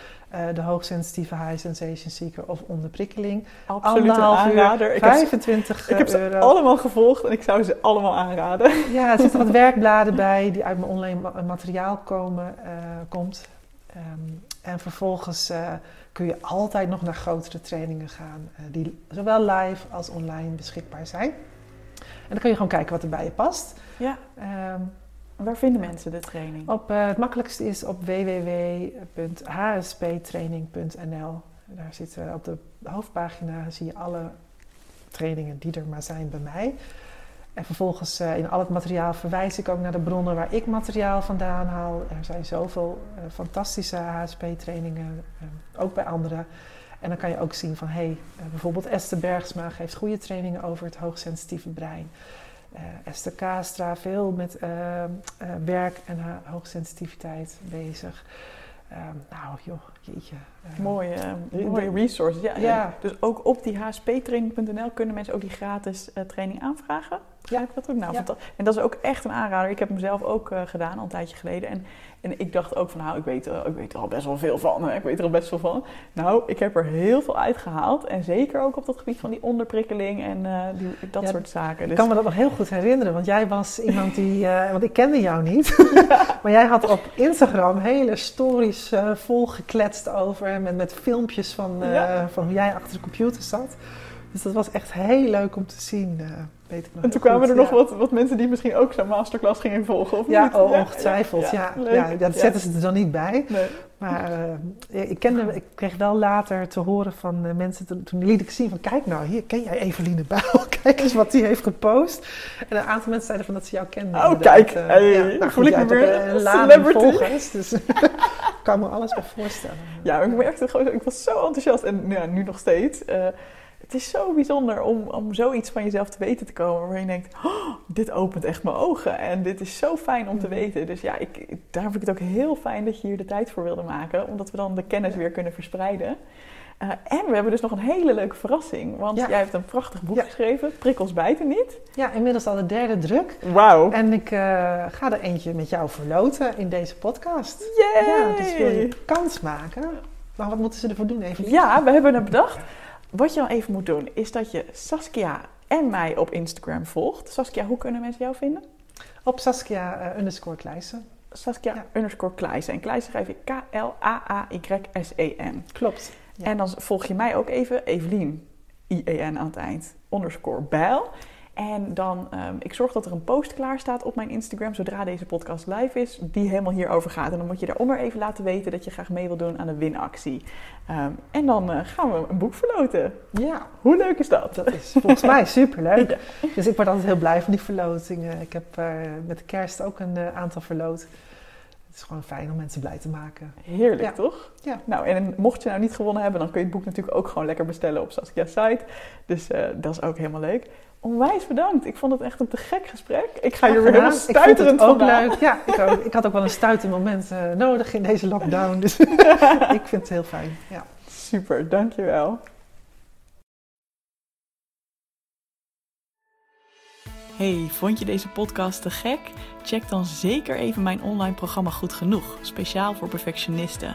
de hoogsensitieve high sensation seeker of onderprikkeling. Absoluut een aanrader. Uur, 25 ik heb, ze allemaal gevolgd en ik zou ze allemaal aanraden. Ja, er zitten wat werkbladen bij die uit mijn online materiaal komen, komt. Um, en vervolgens kun je altijd nog naar grotere trainingen gaan, die zowel live als online beschikbaar zijn. En dan kun je gewoon kijken wat er bij je past. Ja. Um, Waar vinden mensen de training? Op, uh, het makkelijkste is op www.hsptraining.nl. Daar zit uh, op de hoofdpagina zie je alle trainingen die er maar zijn bij mij. En vervolgens uh, in al het materiaal verwijs ik ook naar de bronnen waar ik materiaal vandaan haal. Er zijn zoveel uh, fantastische HSP-trainingen, ook bij anderen. En dan kan je ook zien van, hé, hey, bijvoorbeeld Esther Bergsma geeft goede trainingen over het hoogsensitieve brein. Esther Kastra, veel met werk en hoogsensitiviteit bezig. Um, nou, joh, jeetje. Mooie, mooie resources. Ja, ja. Dus ook op die hsptraining.nl kunnen mensen ook die gratis training aanvragen. Ja. ik dat ook? Nou, ja. En dat is ook echt een aanrader. Ik heb hem zelf ook uh, gedaan, al een tijdje geleden. En, en ik dacht ook van, nou, ik weet, uh, ik weet er al best wel veel van. Hè? Ik weet er al best wel van. Nou, ik heb er heel veel uitgehaald. En zeker ook op dat gebied van die onderprikkeling en uh, die, dat ja, soort zaken. Dus... Ik kan me dat nog heel goed herinneren. Want jij was iemand die... want ik kende jou niet. maar jij had op Instagram hele stories volgekletst over. Met, met filmpjes van, van hoe jij achter de computer zat. Dus dat was echt heel leuk om te zien. Weet ik nog en toen kwamen goed, er nog wat, wat mensen die misschien ook zo'n masterclass gingen volgen. Of ja, niet? Oh, ongetwijfeld. Ja, ja, dat zetten ze er dan niet bij. Nee. Maar uh, ik, kende, ik kreeg wel later te horen van uh, mensen, toen, toen liet ik zien van kijk nou, hier ken jij Eveline Buil, kijk eens wat die heeft gepost. En een aantal mensen zeiden van dat ze jou kenden. Oh kijk, uh, hey, ja, nou, voel ik me weer een celebrity. Volgers, dus ik kan me alles bij voorstellen. Ja, ik merkte gewoon, ik was zo enthousiast en ja, nu nog steeds het is zo bijzonder om, om zoiets van jezelf te weten te komen. Waar je denkt, oh, dit opent echt mijn ogen. En dit is zo fijn om te weten. Dus ja, ik, daarom vind ik het ook heel fijn dat je hier de tijd voor wilde maken. Omdat we dan de kennis weer kunnen verspreiden. Uh, en we hebben dus nog een hele leuke verrassing. Want jij hebt een prachtig boek ja. geschreven, Prikkels bijten niet. Ja, inmiddels al de derde druk. Wauw. En ik uh, ga er eentje met jou verloten in deze podcast. Yay. Ja, dus wil je kans maken. Maar wat moeten ze ervoor doen even? Ja, we hebben het bedacht. Wat je dan even moet doen, is dat je Saskia en mij op Instagram volgt. Saskia, hoe kunnen mensen jou vinden? Op Saskia uh, underscore Kleijsen. Saskia ja. underscore Kleijsen. En Kleijsen schrijf je K-L-A-A-Y-S-E-N. Klopt. Ja. En dan volg je mij ook even, Evelien, I-E-N aan het eind, underscore Bijl. En dan, um, ik zorg dat er een post klaar staat op mijn Instagram zodra deze podcast live is, die helemaal hierover gaat. En dan moet je daaronder even laten weten dat je graag mee wil doen aan de winactie. Um, en dan uh, gaan we een boek verloten. Ja. Hoe leuk is dat? Dat is volgens mij superleuk. ja. Dus ik word altijd heel blij van die verlotingen. Ik heb uh, met de kerst ook een uh, aantal verloot. Het is gewoon fijn om mensen blij te maken. Heerlijk, ja. toch? Ja. Nou, en mocht je nou niet gewonnen hebben, dan kun je het boek natuurlijk ook gewoon lekker bestellen op Saskia's site. Dus dat is ook helemaal leuk. Onwijs bedankt. Ik vond het echt een te gek gesprek. Ik ga hier weer helemaal stuiterend ook leuk. Ja, ik, ook, ik, had ook wel een stuitend moment uh, nodig in deze lockdown. Dus ik vind het heel fijn. Ja. Super, dankjewel. Hey, vond je deze podcast te gek? Check dan zeker even mijn online programma Goed Genoeg, speciaal voor perfectionisten.